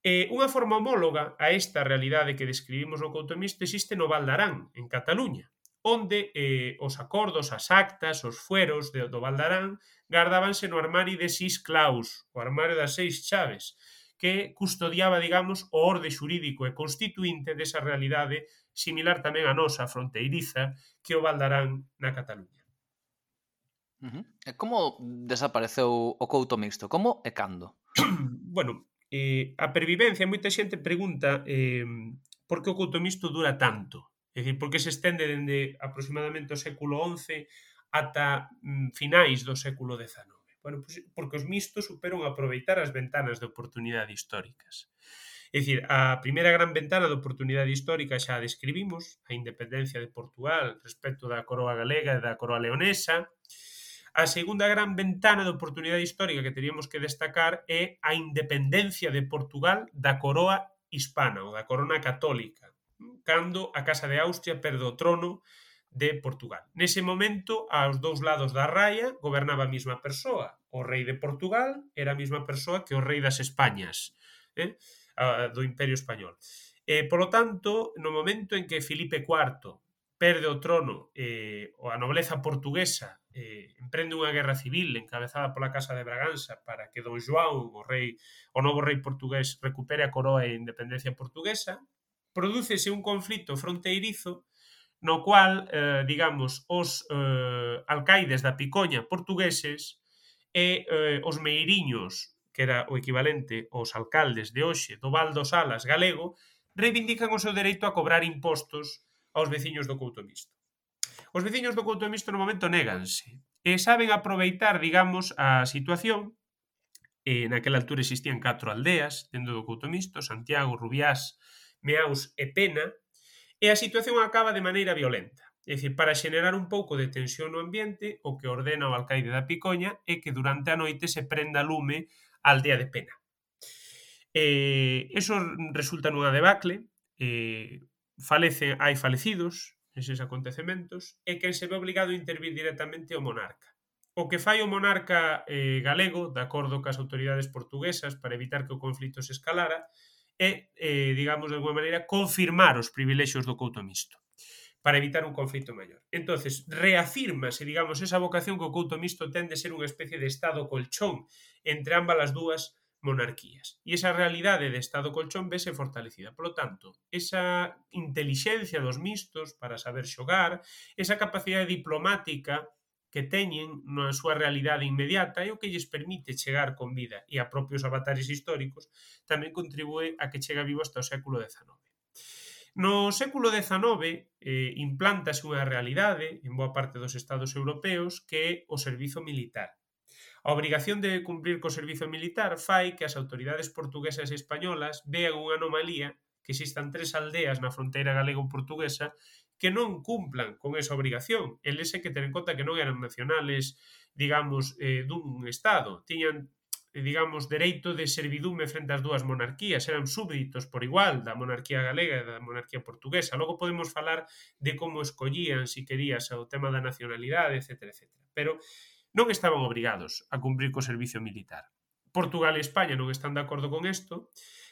E unha forma homóloga a esta realidade que describimos no Couto Mixto existe no Valdarán, en Cataluña, onde eh, os acordos, as actas, os fueros de, do Valdarán gardábanse no armario de seis claus, o armario das seis chaves, que custodiaba, digamos, o orde xurídico e constituinte desa realidade similar tamén a nosa fronteiriza que o Valdarán na Cataluña. Uh -huh. E como desapareceu o couto mixto? Como e cando? bueno, eh, a pervivencia, moita xente pregunta eh, por que o couto misto dura tanto? É dicir, por que se estende dende aproximadamente o século XI ata mm, finais do século XIX? Bueno, pues, porque os mistos superan aproveitar as ventanas de oportunidade históricas. É dicir, a primeira gran ventana de oportunidade histórica xa a describimos, a independencia de Portugal respecto da coroa galega e da coroa leonesa, A segunda gran ventana de oportunidade histórica que teríamos que destacar é a independencia de Portugal da coroa hispana ou da corona católica, cando a Casa de Austria perde o trono de Portugal. Nese momento, aos dous lados da raia, gobernaba a mesma persoa. O rei de Portugal era a mesma persoa que o rei das Españas, eh? do Imperio Español. E, polo tanto, no momento en que Filipe IV perde o trono eh, a nobleza portuguesa eh, emprende unha guerra civil encabezada pola Casa de Braganza para que Don João, o rei, o novo rei portugués, recupere a coroa e a independencia portuguesa, prodúcese un conflito fronteirizo no cual, eh, digamos, os eh, alcaides da Picoña portugueses e eh, os meiriños, que era o equivalente aos alcaldes de hoxe do Val dos Alas galego, reivindican o seu dereito a cobrar impostos aos veciños do Couto Misto. Os veciños do Couto de Misto no momento néganse e saben aproveitar, digamos, a situación eh, naquela altura existían catro aldeas dentro do Couto Misto, Santiago, Rubiás, Meaus e Pena, e a situación acaba de maneira violenta. É dicir, para xenerar un pouco de tensión no ambiente, o que ordena o alcaide da Picoña é que durante a noite se prenda lume a aldea de Pena. Eh, eso resulta nunha debacle, eh, falece, hai falecidos, neses acontecementos é quen se ve obligado a intervir directamente o monarca. O que fai o monarca eh, galego, de acordo cas autoridades portuguesas para evitar que o conflito se escalara, é, eh, digamos, de alguma maneira, confirmar os privilexios do couto mixto para evitar un conflito maior. Entonces, reafirmase, digamos, esa vocación que o couto mixto ten de ser unha especie de estado colchón entre ambas as dúas monarquías. E esa realidade de Estado colchón vese fortalecida. Por lo tanto, esa intelixencia dos mistos para saber xogar, esa capacidade diplomática que teñen na súa realidade inmediata e o que lles permite chegar con vida e a propios avatares históricos tamén contribúe a que chega vivo hasta o século XIX. No século XIX eh, implántase unha realidade en boa parte dos estados europeos que é o servizo militar A obrigación de cumprir co servizo militar fai que as autoridades portuguesas e españolas vean unha anomalía que existan tres aldeas na fronteira galego-portuguesa que non cumplan con esa obrigación. Eles é que ter en conta que non eran nacionales, digamos, eh, dun Estado. Tiñan digamos, dereito de servidume frente ás dúas monarquías, eran súbditos por igual da monarquía galega e da monarquía portuguesa. Logo podemos falar de como escollían, se si querías, o tema da nacionalidade, etc. etc. Pero non estaban obrigados a cumprir co servicio militar. Portugal e España non están de acordo con isto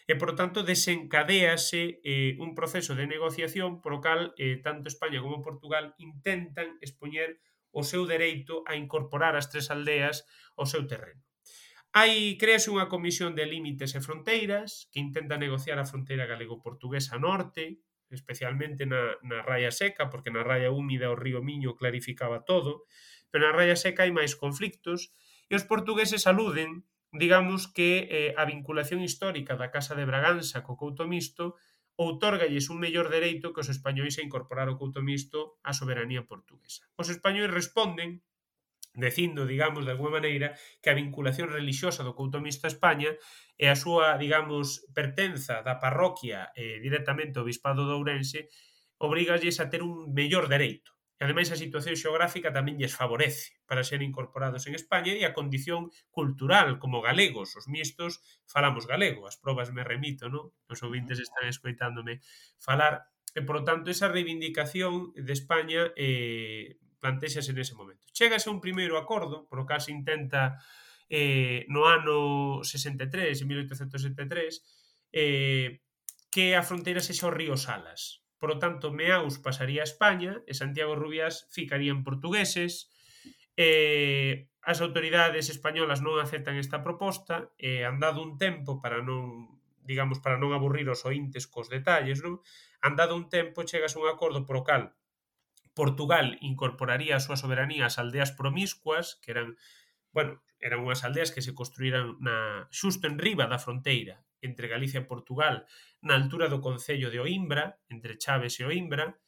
e, por tanto, desencadéase eh, un proceso de negociación por o cal eh, tanto España como Portugal intentan expoñer o seu dereito a incorporar as tres aldeas ao seu terreno. Hai créase unha comisión de límites e fronteiras que intenta negociar a fronteira galego-portuguesa norte, especialmente na, na raya seca, porque na raya húmida o río Miño clarificaba todo, pero na raya seca hai máis conflictos, e os portugueses aluden, digamos, que eh, a vinculación histórica da Casa de Braganza co Couto Misto outorgalles un mellor dereito que os españois a incorporar o couto Misto á soberanía portuguesa. Os españois responden dicindo, digamos, de alguma maneira, que a vinculación relixiosa do couto Misto a España e a súa, digamos, pertenza da parroquia eh, directamente ao bispado de Ourense obrigalles a ter un mellor dereito. E ademais a situación xeográfica tamén lles favorece para ser incorporados en España e a condición cultural como galegos, os mixtos falamos galego, as probas me remito, non? Os ouvintes están escoitándome falar e por tanto esa reivindicación de España eh, plantexase nese momento. Chegase un primeiro acordo, por o caso intenta eh, no ano 63, en 1873, eh, que a fronteira sexa o río Salas. Por lo tanto, Meaus pasaría a España e Santiago Rubias ficarían portugueses. Eh, as autoridades españolas non aceptan esta proposta e eh, han dado un tempo para non digamos, para non aburrir os ointes cos detalles, non? Han dado un tempo, chegas a un acordo por o cal Portugal incorporaría a súa soberanía ás aldeas promiscuas, que eran, bueno, eran unhas aldeas que se construíran na, xusto en riba da fronteira entre Galicia e Portugal na altura do Concello de Oimbra, entre Chaves e Oimbra,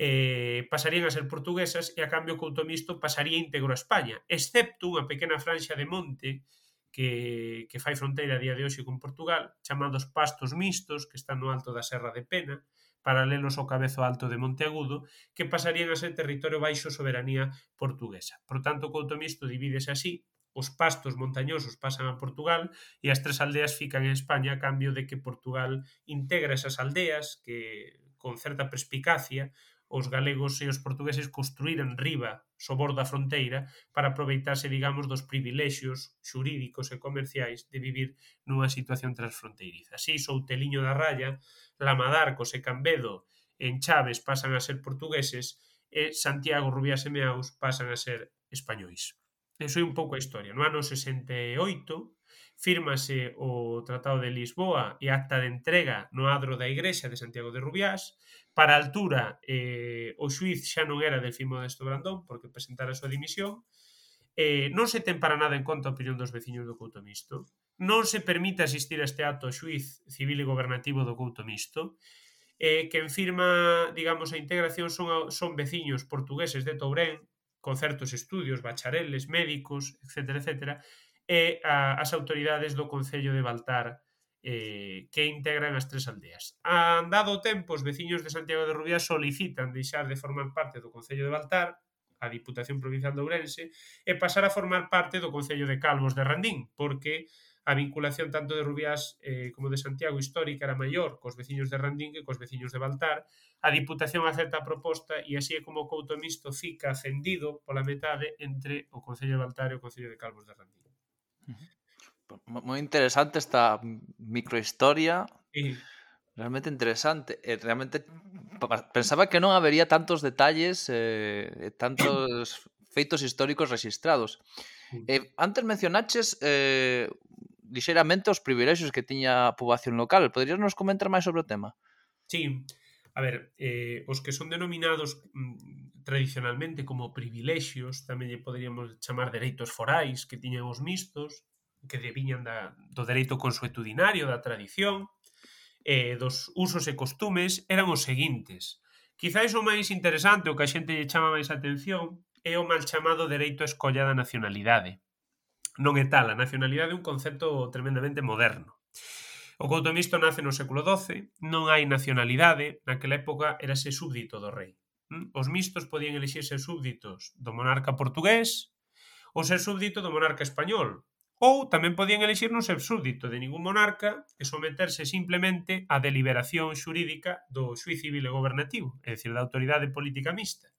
eh, pasarían a ser portuguesas e a cambio o couto Misto pasaría íntegro a España, excepto unha pequena franxa de monte que, que fai fronteira a día de hoxe con Portugal, chamados pastos Mistos, que están no alto da Serra de Pena, paralelos ao cabezo alto de Monteagudo, que pasarían a ser territorio baixo soberanía portuguesa. Por tanto, o couto Misto divídese así os pastos montañosos pasan a Portugal e as tres aldeas fican en España a cambio de que Portugal integra esas aldeas que con certa perspicacia os galegos e os portugueses construíran riba sobor da fronteira para aproveitarse, digamos, dos privilexios xurídicos e comerciais de vivir nunha situación transfronteiriza. Así, Souteliño da Raya, Lamadarcos e Cambedo en Chaves pasan a ser portugueses e Santiago Rubias e Meaus pasan a ser españois. Pensou un pouco a historia. No ano 68 fírmase o Tratado de Lisboa e acta de entrega no adro da Igrexa de Santiago de Rubiás. Para a altura, eh, o xuiz xa non era Delfimo Modesto Brandón, porque presentara a súa dimisión. Eh, non se ten para nada en conta a opinión dos veciños do Couto Misto. Non se permite asistir a este acto o xuiz civil e gobernativo do Couto Misto eh, quen firma, digamos, a integración son, son veciños portugueses de Tourén, con certos estudios, bachareles, médicos, etc. etc e a, as autoridades do Concello de Baltar eh, que integran as tres aldeas. Andado o tempo, os veciños de Santiago de Rubia solicitan deixar de formar parte do Concello de Baltar, a Diputación Provincial de Ourense, e pasar a formar parte do Concello de Calvos de Randín, porque a vinculación tanto de Rubiás eh, como de Santiago histórica era maior cos veciños de Randín que cos veciños de Baltar. A Diputación acepta a proposta e así é como o Couto Misto fica acendido pola metade entre o Concello de Baltar e o Concello de Calvos de Randín. Moi interesante esta microhistoria. Sí. Realmente interesante. E realmente pensaba que non habería tantos detalles, eh, eh tantos feitos históricos registrados. Eh, antes mencionaches eh, lixeramente os privilexios que tiña a poboación local. Poderías nos comentar máis sobre o tema? Sí, a ver, eh, os que son denominados mm, tradicionalmente como privilexios, tamén lle poderíamos chamar dereitos forais que tiñan os mistos, que deviñan da, do dereito consuetudinario, da tradición, eh, dos usos e costumes, eran os seguintes. Quizáis o máis interesante, o que a xente lle chama máis atención, é o mal chamado dereito a escolla da nacionalidade non é tal, a nacionalidade é un concepto tremendamente moderno. O couto misto nace no século XII, non hai nacionalidade, naquela época érase súbdito do rei. Mm? Os mistos podían elixirse súbditos do monarca portugués ou ser súbdito do monarca español, ou tamén podían elixir non ser súbdito de ningún monarca e someterse simplemente á deliberación xurídica do xuiz civil e gobernativo, é dicir, da autoridade política mixta.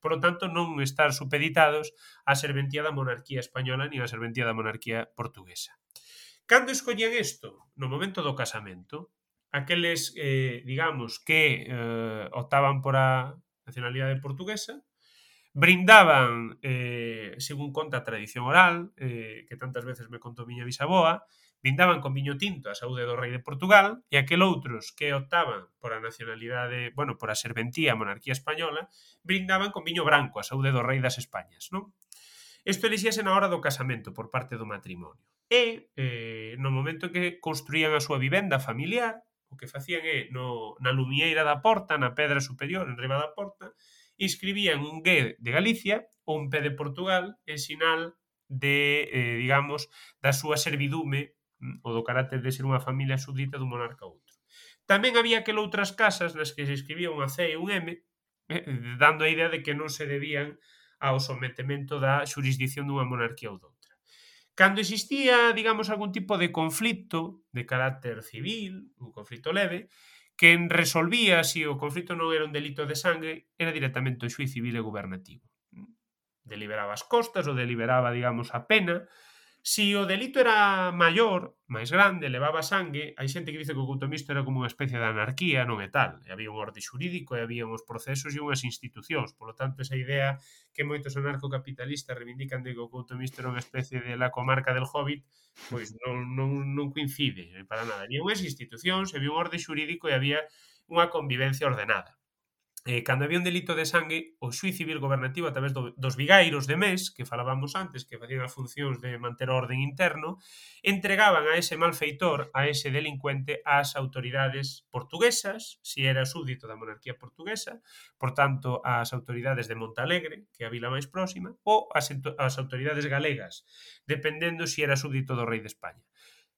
Por lo tanto, non estar supeditados á serventía da monarquía española ni á serventía da monarquía portuguesa. Cando escollían isto? No momento do casamento, aqueles, eh, digamos, que eh, optaban por a nacionalidade portuguesa, brindaban, eh, según conta a tradición oral, eh, que tantas veces me contou miña bisaboa, brindaban con viño tinto a saúde do rei de Portugal e aquel outros que optaban por a nacionalidade, bueno, por a serventía, a monarquía española, brindaban con viño branco a saúde do rei das Españas, non? Isto elixíase na hora do casamento por parte do matrimonio. E eh, no momento en que construían a súa vivenda familiar, o que facían é no, na lumieira da porta, na pedra superior, en riba da porta, inscribían un G de Galicia ou un P de Portugal en sinal de, eh, digamos, da súa servidume Mm, o do carácter de ser unha familia súbdita dun monarca a outro. Tamén había aquel outras casas nas que se escribía unha C e un M, eh, dando a idea de que non se debían ao sometemento da xurisdicción dunha monarquía ou doutra. Cando existía, digamos, algún tipo de conflito de carácter civil, un conflito leve, que resolvía se si o conflito non era un delito de sangue, era directamente o xuiz civil e gubernativo. Deliberaba as costas ou deliberaba, digamos, a pena, Si o delito era maior, máis grande, levaba sangue, hai xente que dice que o coutomisto era como unha especie de anarquía, non é tal. E había un orde xurídico e había uns procesos e unhas institucións. Por lo tanto, esa idea que moitos anarcocapitalistas reivindican de que o coutomisto era unha especie de la comarca del Hobbit, pois non, non, non coincide para nada. Había unhas institucións, había un orde xurídico e había unha convivencia ordenada eh, cando había un delito de sangue, o xuiz civil gobernativo a través do, dos vigairos de mes, que falábamos antes, que facían as funcións de manter o orden interno, entregaban a ese malfeitor, a ese delincuente, ás autoridades portuguesas, si era súdito da monarquía portuguesa, por tanto, ás autoridades de Montalegre, que é a vila máis próxima, ou ás, ás autoridades galegas, dependendo si era súdito do rei de España.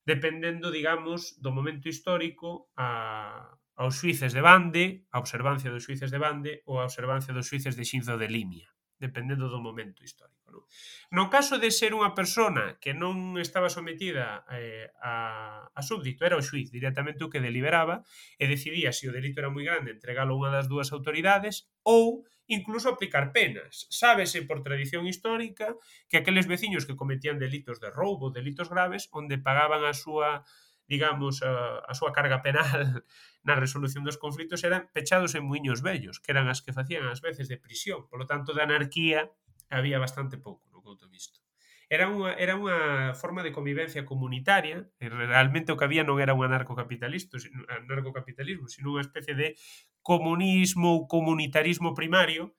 Dependendo, digamos, do momento histórico a, aos xuíces de bande, a observancia dos xuíces de bande ou a observancia dos xuíces de xinzo de limia, dependendo do momento histórico. Non? No caso de ser unha persona que non estaba sometida eh, a, a súbdito, era o xuiz directamente o que deliberaba e decidía se o delito era moi grande entregalo a unha das dúas autoridades ou incluso aplicar penas. Sábese por tradición histórica que aqueles veciños que cometían delitos de roubo, delitos graves, onde pagaban a súa digamos, a, a súa carga penal na resolución dos conflitos eran pechados en muiños vellos, que eran as que facían ás veces de prisión. Por lo tanto, de anarquía había bastante pouco no couto visto. Era unha, era unha forma de convivencia comunitaria, e realmente o que había non era un anarcocapitalismo, anarcocapitalismo, sino unha especie de comunismo ou comunitarismo primario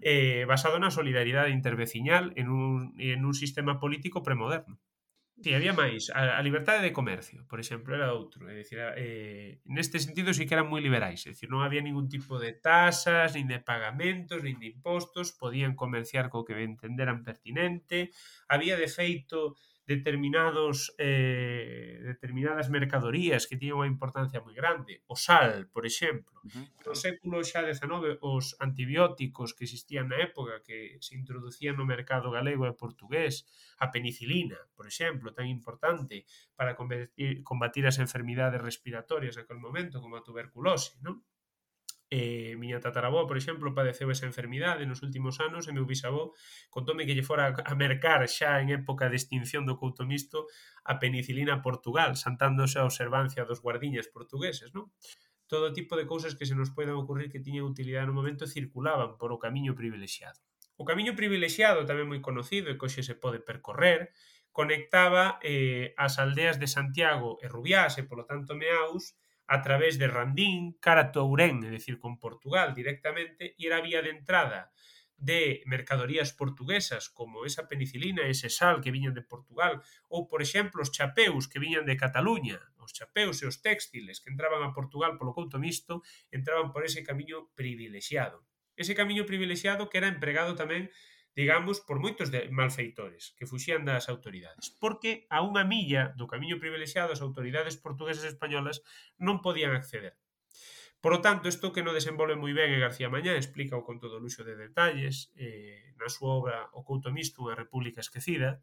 eh, basado na solidaridade interveciñal en un, en un sistema político premoderno. Sí, había máis. A, a liberdade de comercio, por exemplo, era outro. É dicir, eh, neste sentido sí que eran moi liberais. É dicir, non había ningún tipo de tasas, nin de pagamentos, nin de impostos. Podían comerciar co que entenderan pertinente. Había, de feito, determinados eh, determinadas mercadorías que tiñan unha importancia moi grande, o sal, por exemplo. Uh -huh. No século xa XIX, os antibióticos que existían na época, que se introducían no mercado galego e portugués, a penicilina, por exemplo, tan importante para combatir, combatir as enfermidades respiratorias naquel momento, como a tuberculose, non? Eh, miña tataraboa, por exemplo, padeceu esa enfermidade nos últimos anos e meu bisabó contome que lle fora a mercar xa en época de extinción do couto misto a penicilina Portugal, santándose a observancia dos guardiñas portugueses, non? Todo tipo de cousas que se nos poden ocurrir que tiñan utilidade no momento circulaban por o camiño privilexiado. O camiño privilexiado, tamén moi conocido e que hoxe se pode percorrer, conectaba eh, as aldeas de Santiago e Rubiás e, polo tanto, Meaus, a través de Randín, cara a Tourén, é dicir, con Portugal directamente, e era vía de entrada de mercadorías portuguesas como esa penicilina, ese sal que viñan de Portugal, ou, por exemplo, os chapeus que viñan de Cataluña, os chapeus e os textiles que entraban a Portugal polo couto misto, entraban por ese camiño privilexiado. Ese camiño privilexiado que era empregado tamén digamos, por moitos de malfeitores que fuxían das autoridades, porque a unha milla do camiño privilexiado as autoridades portuguesas e españolas non podían acceder. Por lo tanto, isto que no desenvolve moi ben e García Mañá explica o con todo luxo de detalles eh, na súa obra O Couto Misto, a República Esquecida,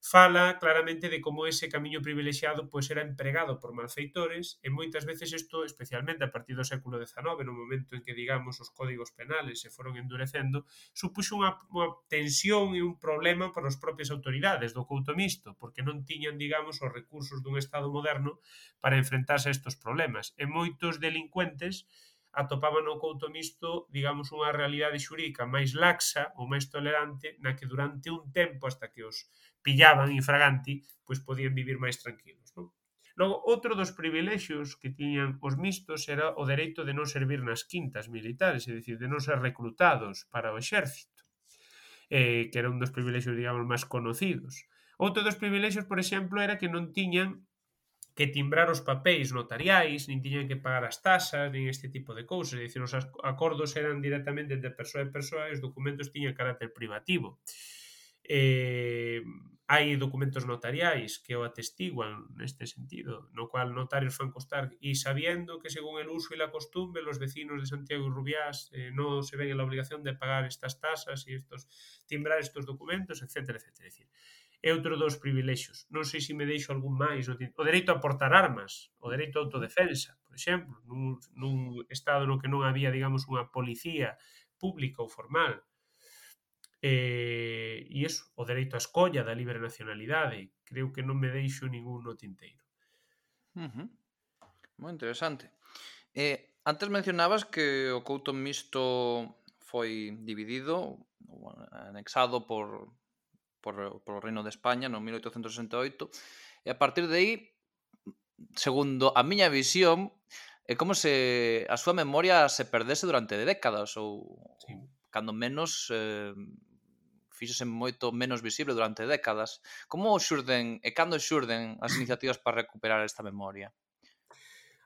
fala claramente de como ese camiño privilexiado pois era empregado por malfeitores e moitas veces isto, especialmente a partir do século XIX, no momento en que, digamos, os códigos penales se foron endurecendo, supuxo unha, unha tensión e un problema para as propias autoridades do couto mixto, porque non tiñan, digamos, os recursos dun Estado moderno para enfrentarse a estos problemas. E moitos delincuentes atopaban no couto mixto, digamos, unha realidade xurídica máis laxa ou máis tolerante na que durante un tempo hasta que os pillaban infraganti, pois podían vivir máis tranquilos. Non? Logo, outro dos privilexios que tiñan os mistos era o dereito de non servir nas quintas militares, é dicir, de non ser reclutados para o exército, eh, que era un dos privilexios, digamos, máis conocidos. Outro dos privilexios, por exemplo, era que non tiñan que timbrar os papéis notariais, nin tiñan que pagar as taxas, nin este tipo de cousas. É dicir, os acordos eran directamente de persoa a persoa e os documentos tiñan carácter privativo eh, hai documentos notariais que o atestiguan neste sentido, no cual notarios fan costar e sabiendo que según el uso e la costumbre los vecinos de Santiago y Rubiás eh, no se ven en la obligación de pagar estas tasas e estos timbrar estos documentos, etcétera, etcétera. Decir, é outro dos privilexos. Non sei se me deixo algún máis. O dereito a portar armas, o dereito a autodefensa, por exemplo, nun, nun estado no que non había, digamos, unha policía pública ou formal, Eh, e, e iso, o dereito á escolla da libre nacionalidade, creo que non me deixo ningún no tinteiro. Uh -huh. Moi interesante. Eh, antes mencionabas que o couto mixto foi dividido, anexado por, por, por o Reino de España no 1868, e a partir de aí, segundo a miña visión, é como se a súa memoria se perdese durante décadas ou, sí. cando menos eh, fíxose moito menos visible durante décadas. Como xurden e cando xurden as iniciativas para recuperar esta memoria?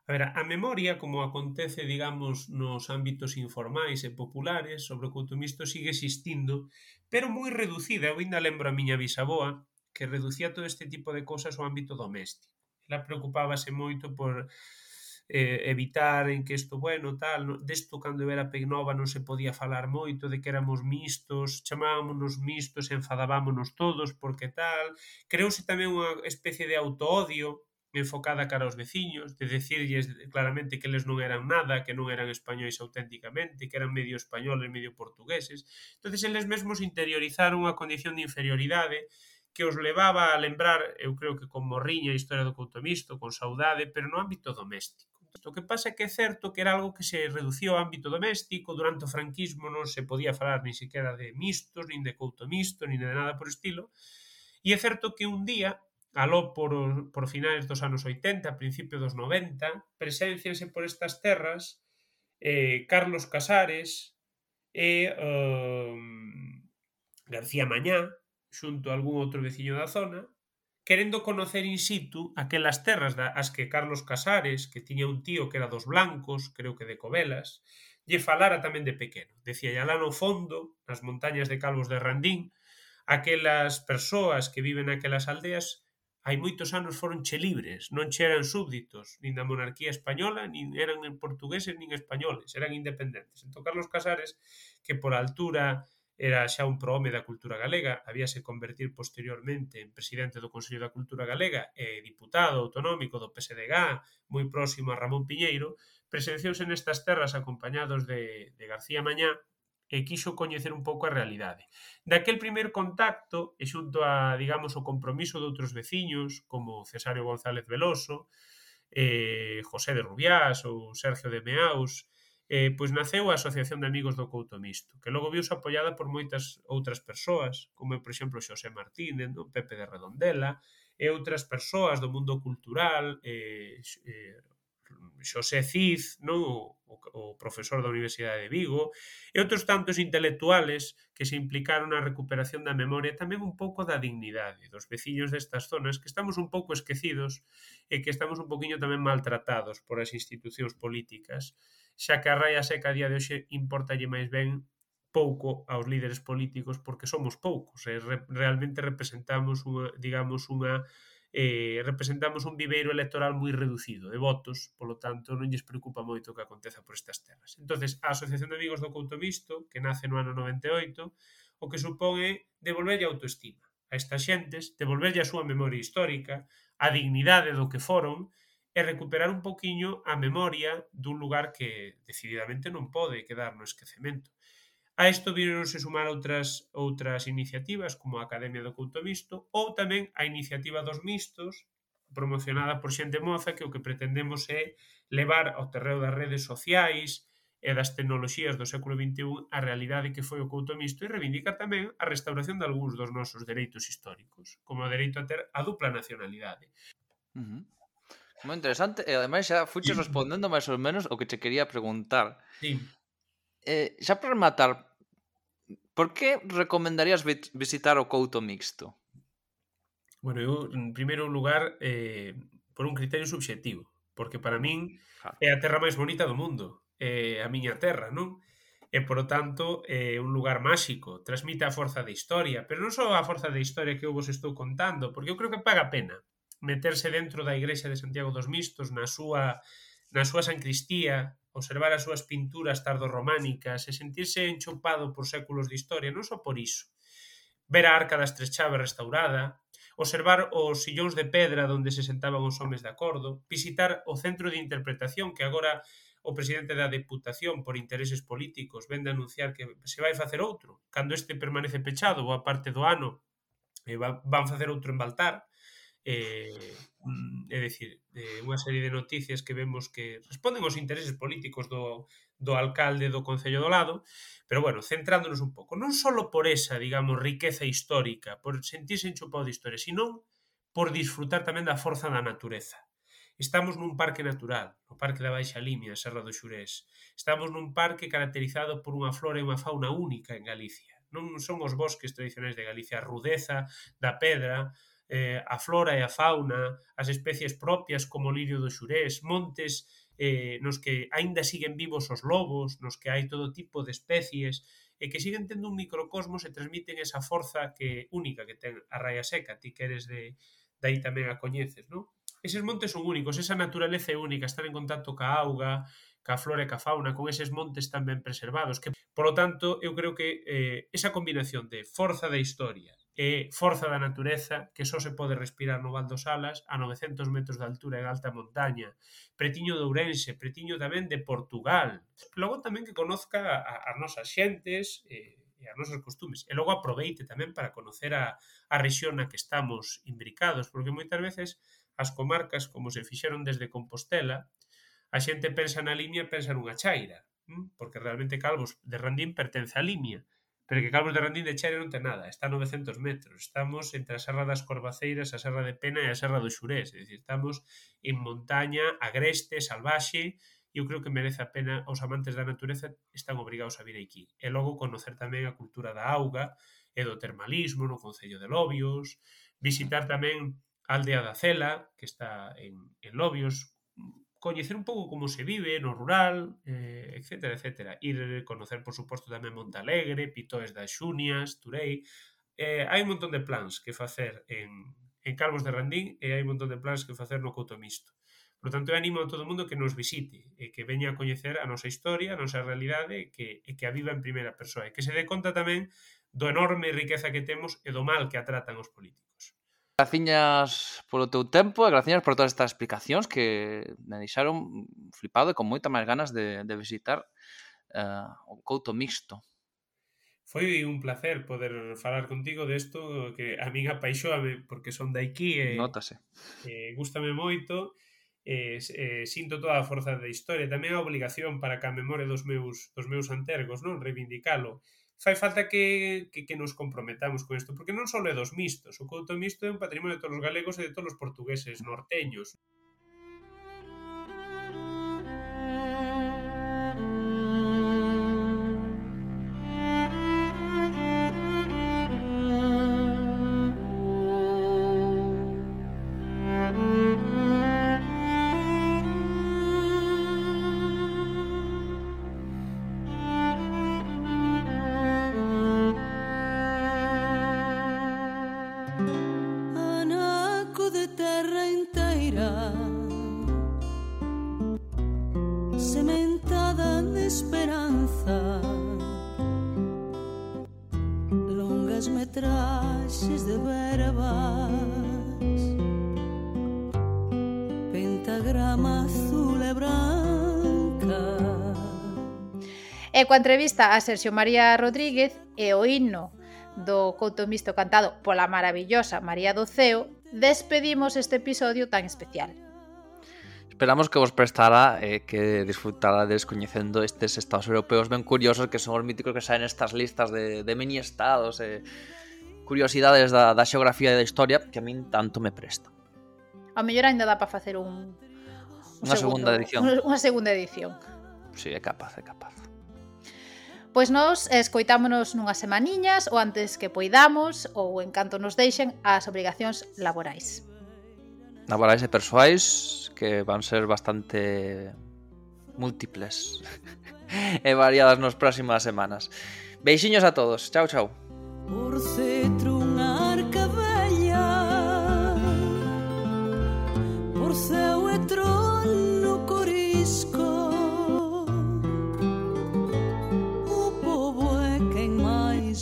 A ver, a memoria, como acontece, digamos, nos ámbitos informais e populares, sobre o culto misto, sigue existindo, pero moi reducida. Eu ainda lembro a miña bisaboa, que reducía todo este tipo de cosas ao ámbito doméstico. Ela preocupábase moito por eh, evitar en que isto, bueno, tal, desto cando era Pegnova non se podía falar moito de que éramos mistos, chamámonos mistos, enfadábámonos todos porque tal, creouse tamén unha especie de autoodio enfocada cara aos veciños, de decirlles claramente que eles non eran nada, que non eran españois auténticamente, que eran medio españoles, medio portugueses. entonces eles mesmos interiorizaron unha condición de inferioridade que os levaba a lembrar, eu creo que con morriña a historia do coutomisto, con saudade, pero no ámbito doméstico. O que pasa é que é certo que era algo que se reducía ao ámbito doméstico, durante o franquismo non se podía falar nin sequera de mistos, nin de couto misto, nin de nada por estilo, e é certo que un día, aló por, por finales dos anos 80, principios dos 90, presencianse por estas terras eh, Carlos Casares e eh, García Mañá, xunto a algún outro veciño da zona, querendo conocer in situ aquelas terras da, as que Carlos Casares, que tiña un tío que era dos blancos, creo que de Covelas, lle falara tamén de pequeno. Decía, e alá no fondo, nas montañas de Calvos de Randín, aquelas persoas que viven naquelas aldeas hai moitos anos foron che libres, non che eran súbditos, nin da monarquía española, nin eran portugueses, nin españoles, eran independentes. Entón, Carlos Casares, que por altura era xa un prohome da cultura galega, habíase convertir posteriormente en presidente do Consello da Cultura Galega e diputado autonómico do PSDG, moi próximo a Ramón Piñeiro, presenciouse nestas terras acompañados de, de García Mañá e quixo coñecer un pouco a realidade. Daquel primer contacto, e xunto a, digamos, o compromiso de outros veciños, como Cesario González Veloso, eh, José de Rubiás ou Sergio de Meaus, eh, pois naceu a Asociación de Amigos do Couto Misto, que logo viuse apoiada por moitas outras persoas, como, por exemplo, Xosé Martínez, non? Pepe de Redondela, e outras persoas do mundo cultural, eh, eh, Xosé Cid, non? O, o profesor da Universidade de Vigo, e outros tantos intelectuales que se implicaron na recuperación da memoria tamén un pouco da dignidade dos veciños destas zonas que estamos un pouco esquecidos e que estamos un poquinho tamén maltratados por as institucións políticas xa que a raia seca a día de hoxe importalle máis ben pouco aos líderes políticos porque somos poucos, e re, realmente representamos unha, digamos unha eh, representamos un viveiro electoral moi reducido de votos, polo tanto non lles preocupa moito o que aconteza por estas terras. Entonces, a Asociación de Amigos do Couto Misto, que nace no ano 98, o que supón é devolverlle a autoestima a estas xentes, devolverlle a súa memoria histórica, a dignidade do que foron, e recuperar un poquiño a memoria dun lugar que decididamente non pode quedar no esquecemento. A isto vironse sumar outras outras iniciativas como a Academia do Couto Visto ou tamén a iniciativa dos mistos promocionada por xente moza que o que pretendemos é levar ao terreo das redes sociais e das tecnoloxías do século XXI a realidade que foi o couto Misto e reivindica tamén a restauración de algúns dos nosos dereitos históricos, como o dereito a ter a dupla nacionalidade. Uh -huh. Moi interesante, eh, e ademais xa fuches respondendo máis ou menos o que che quería preguntar. Sí. Eh, xa para rematar, por que recomendarías visitar o Couto Mixto? Bueno, eu, en primeiro lugar, eh, por un criterio subxetivo, porque para min claro. é a terra máis bonita do mundo, é eh, a miña terra, non? e, por tanto, é un lugar máxico, transmite a forza da historia, pero non só a forza da historia que eu vos estou contando, porque eu creo que paga pena meterse dentro da igrexa de Santiago dos Mistos, na súa na súa sancristía, observar as súas pinturas tardorrománicas e sentirse enchupado por séculos de historia, non só por iso. Ver a Arca das Tres Chaves restaurada, observar os sillóns de pedra onde se sentaban os homes de acordo, visitar o centro de interpretación que agora o presidente da Deputación por intereses políticos vende anunciar que se vai facer outro, cando este permanece pechado boa parte do ano, e van facer outro en Baltar, eh, mm, é dicir, eh, unha serie de noticias que vemos que responden aos intereses políticos do, do alcalde do Concello do Lado, pero bueno, centrándonos un pouco, non só por esa, digamos, riqueza histórica, por sentirse enchupado de historia, sino por disfrutar tamén da forza da natureza. Estamos nun parque natural, o Parque da Baixa Limia, Serra do Xurés. Estamos nun parque caracterizado por unha flora e unha fauna única en Galicia. Non son os bosques tradicionais de Galicia, a rudeza da pedra, eh, a flora e a fauna, as especies propias como o lirio do xurés, montes eh, nos que aínda siguen vivos os lobos, nos que hai todo tipo de especies, e que siguen tendo un microcosmos e transmiten esa forza que única que ten a raia seca, ti que eres de, de aí tamén a coñeces, non? Eses montes son únicos, esa naturaleza é única, estar en contacto ca auga, ca flora e ca fauna, con eses montes tan ben preservados, que, por lo tanto, eu creo que eh, esa combinación de forza da historia é forza da natureza que só se pode respirar no Val dos Alas a 900 metros de altura en alta montaña, pretiño de Ourense, pretiño tamén de Portugal. Logo tamén que conozca as nosas xentes eh, e as nosas costumes. E logo aproveite tamén para conocer a, a rexión na que estamos imbricados, porque moitas veces as comarcas, como se fixeron desde Compostela, a xente pensa na Limia, pensa nunha chaira, hm? porque realmente Calvos de Randín pertence a Limia, pero que Calvos de Randín de Chere non ten nada, está a 900 metros, estamos entre a Serra das Corbaceiras, a Serra de Pena e a Serra do Xurés, é dicir, estamos en montaña, agreste, salvaxe, e eu creo que merece a pena os amantes da natureza están obrigados a vir aquí. E logo conocer tamén a cultura da auga e do termalismo no Concello de Lobios, visitar tamén a aldea da Cela, que está en, en Lobios, coñecer un pouco como se vive no rural, eh, etcétera, etcétera. Ir conocer, por suposto, tamén Montalegre, Pitoes das Xunias, Turei. Eh, hai un montón de plans que facer en, en Calvos de Randín e hai un montón de plans que facer no Couto Misto. Por tanto, eu animo a todo mundo que nos visite e que veña a coñecer a nosa historia, a nosa realidade e que, e que a viva en primeira persoa e que se dé conta tamén do enorme riqueza que temos e do mal que a tratan os políticos. Graciñas polo teu tempo e graciñas por todas estas explicacións que me deixaron flipado e con moita máis ganas de, de visitar uh, o Couto Mixto. Foi un placer poder falar contigo desto que a min apaixoame porque son de aquí e Notase. E gústame moito e, e sinto toda a forza da historia, tamén a obligación para que a memoria dos meus dos meus antergos, non, reivindicalo fai falta que, que, que nos comprometamos con isto, porque non só é dos mistos, o couto misto é un patrimonio de todos os galegos e de todos os portugueses norteños. coa entrevista a Sergio María Rodríguez e o himno do Couto Misto cantado pola maravillosa María do Ceo, despedimos este episodio tan especial. Esperamos que vos prestara e eh, que disfrutarades coñecendo estes estados europeos ben curiosos que son os míticos que saen estas listas de, de mini estados e eh, curiosidades da, da xeografía e da historia que a min tanto me presta. A mellor ainda dá para facer un, un unha segundo, segunda edición. Unha segunda edición. Si, sí, é capaz, é capaz. Pois nos escoitámonos nunhas semaniñas ou antes que poidamos ou en canto nos deixen as obrigacións laborais. Laborais e persoais que van ser bastante múltiples e variadas nas próximas semanas. Beixiños a todos. Chao, chao. Por se truncar cabella Por seu etro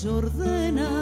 desordena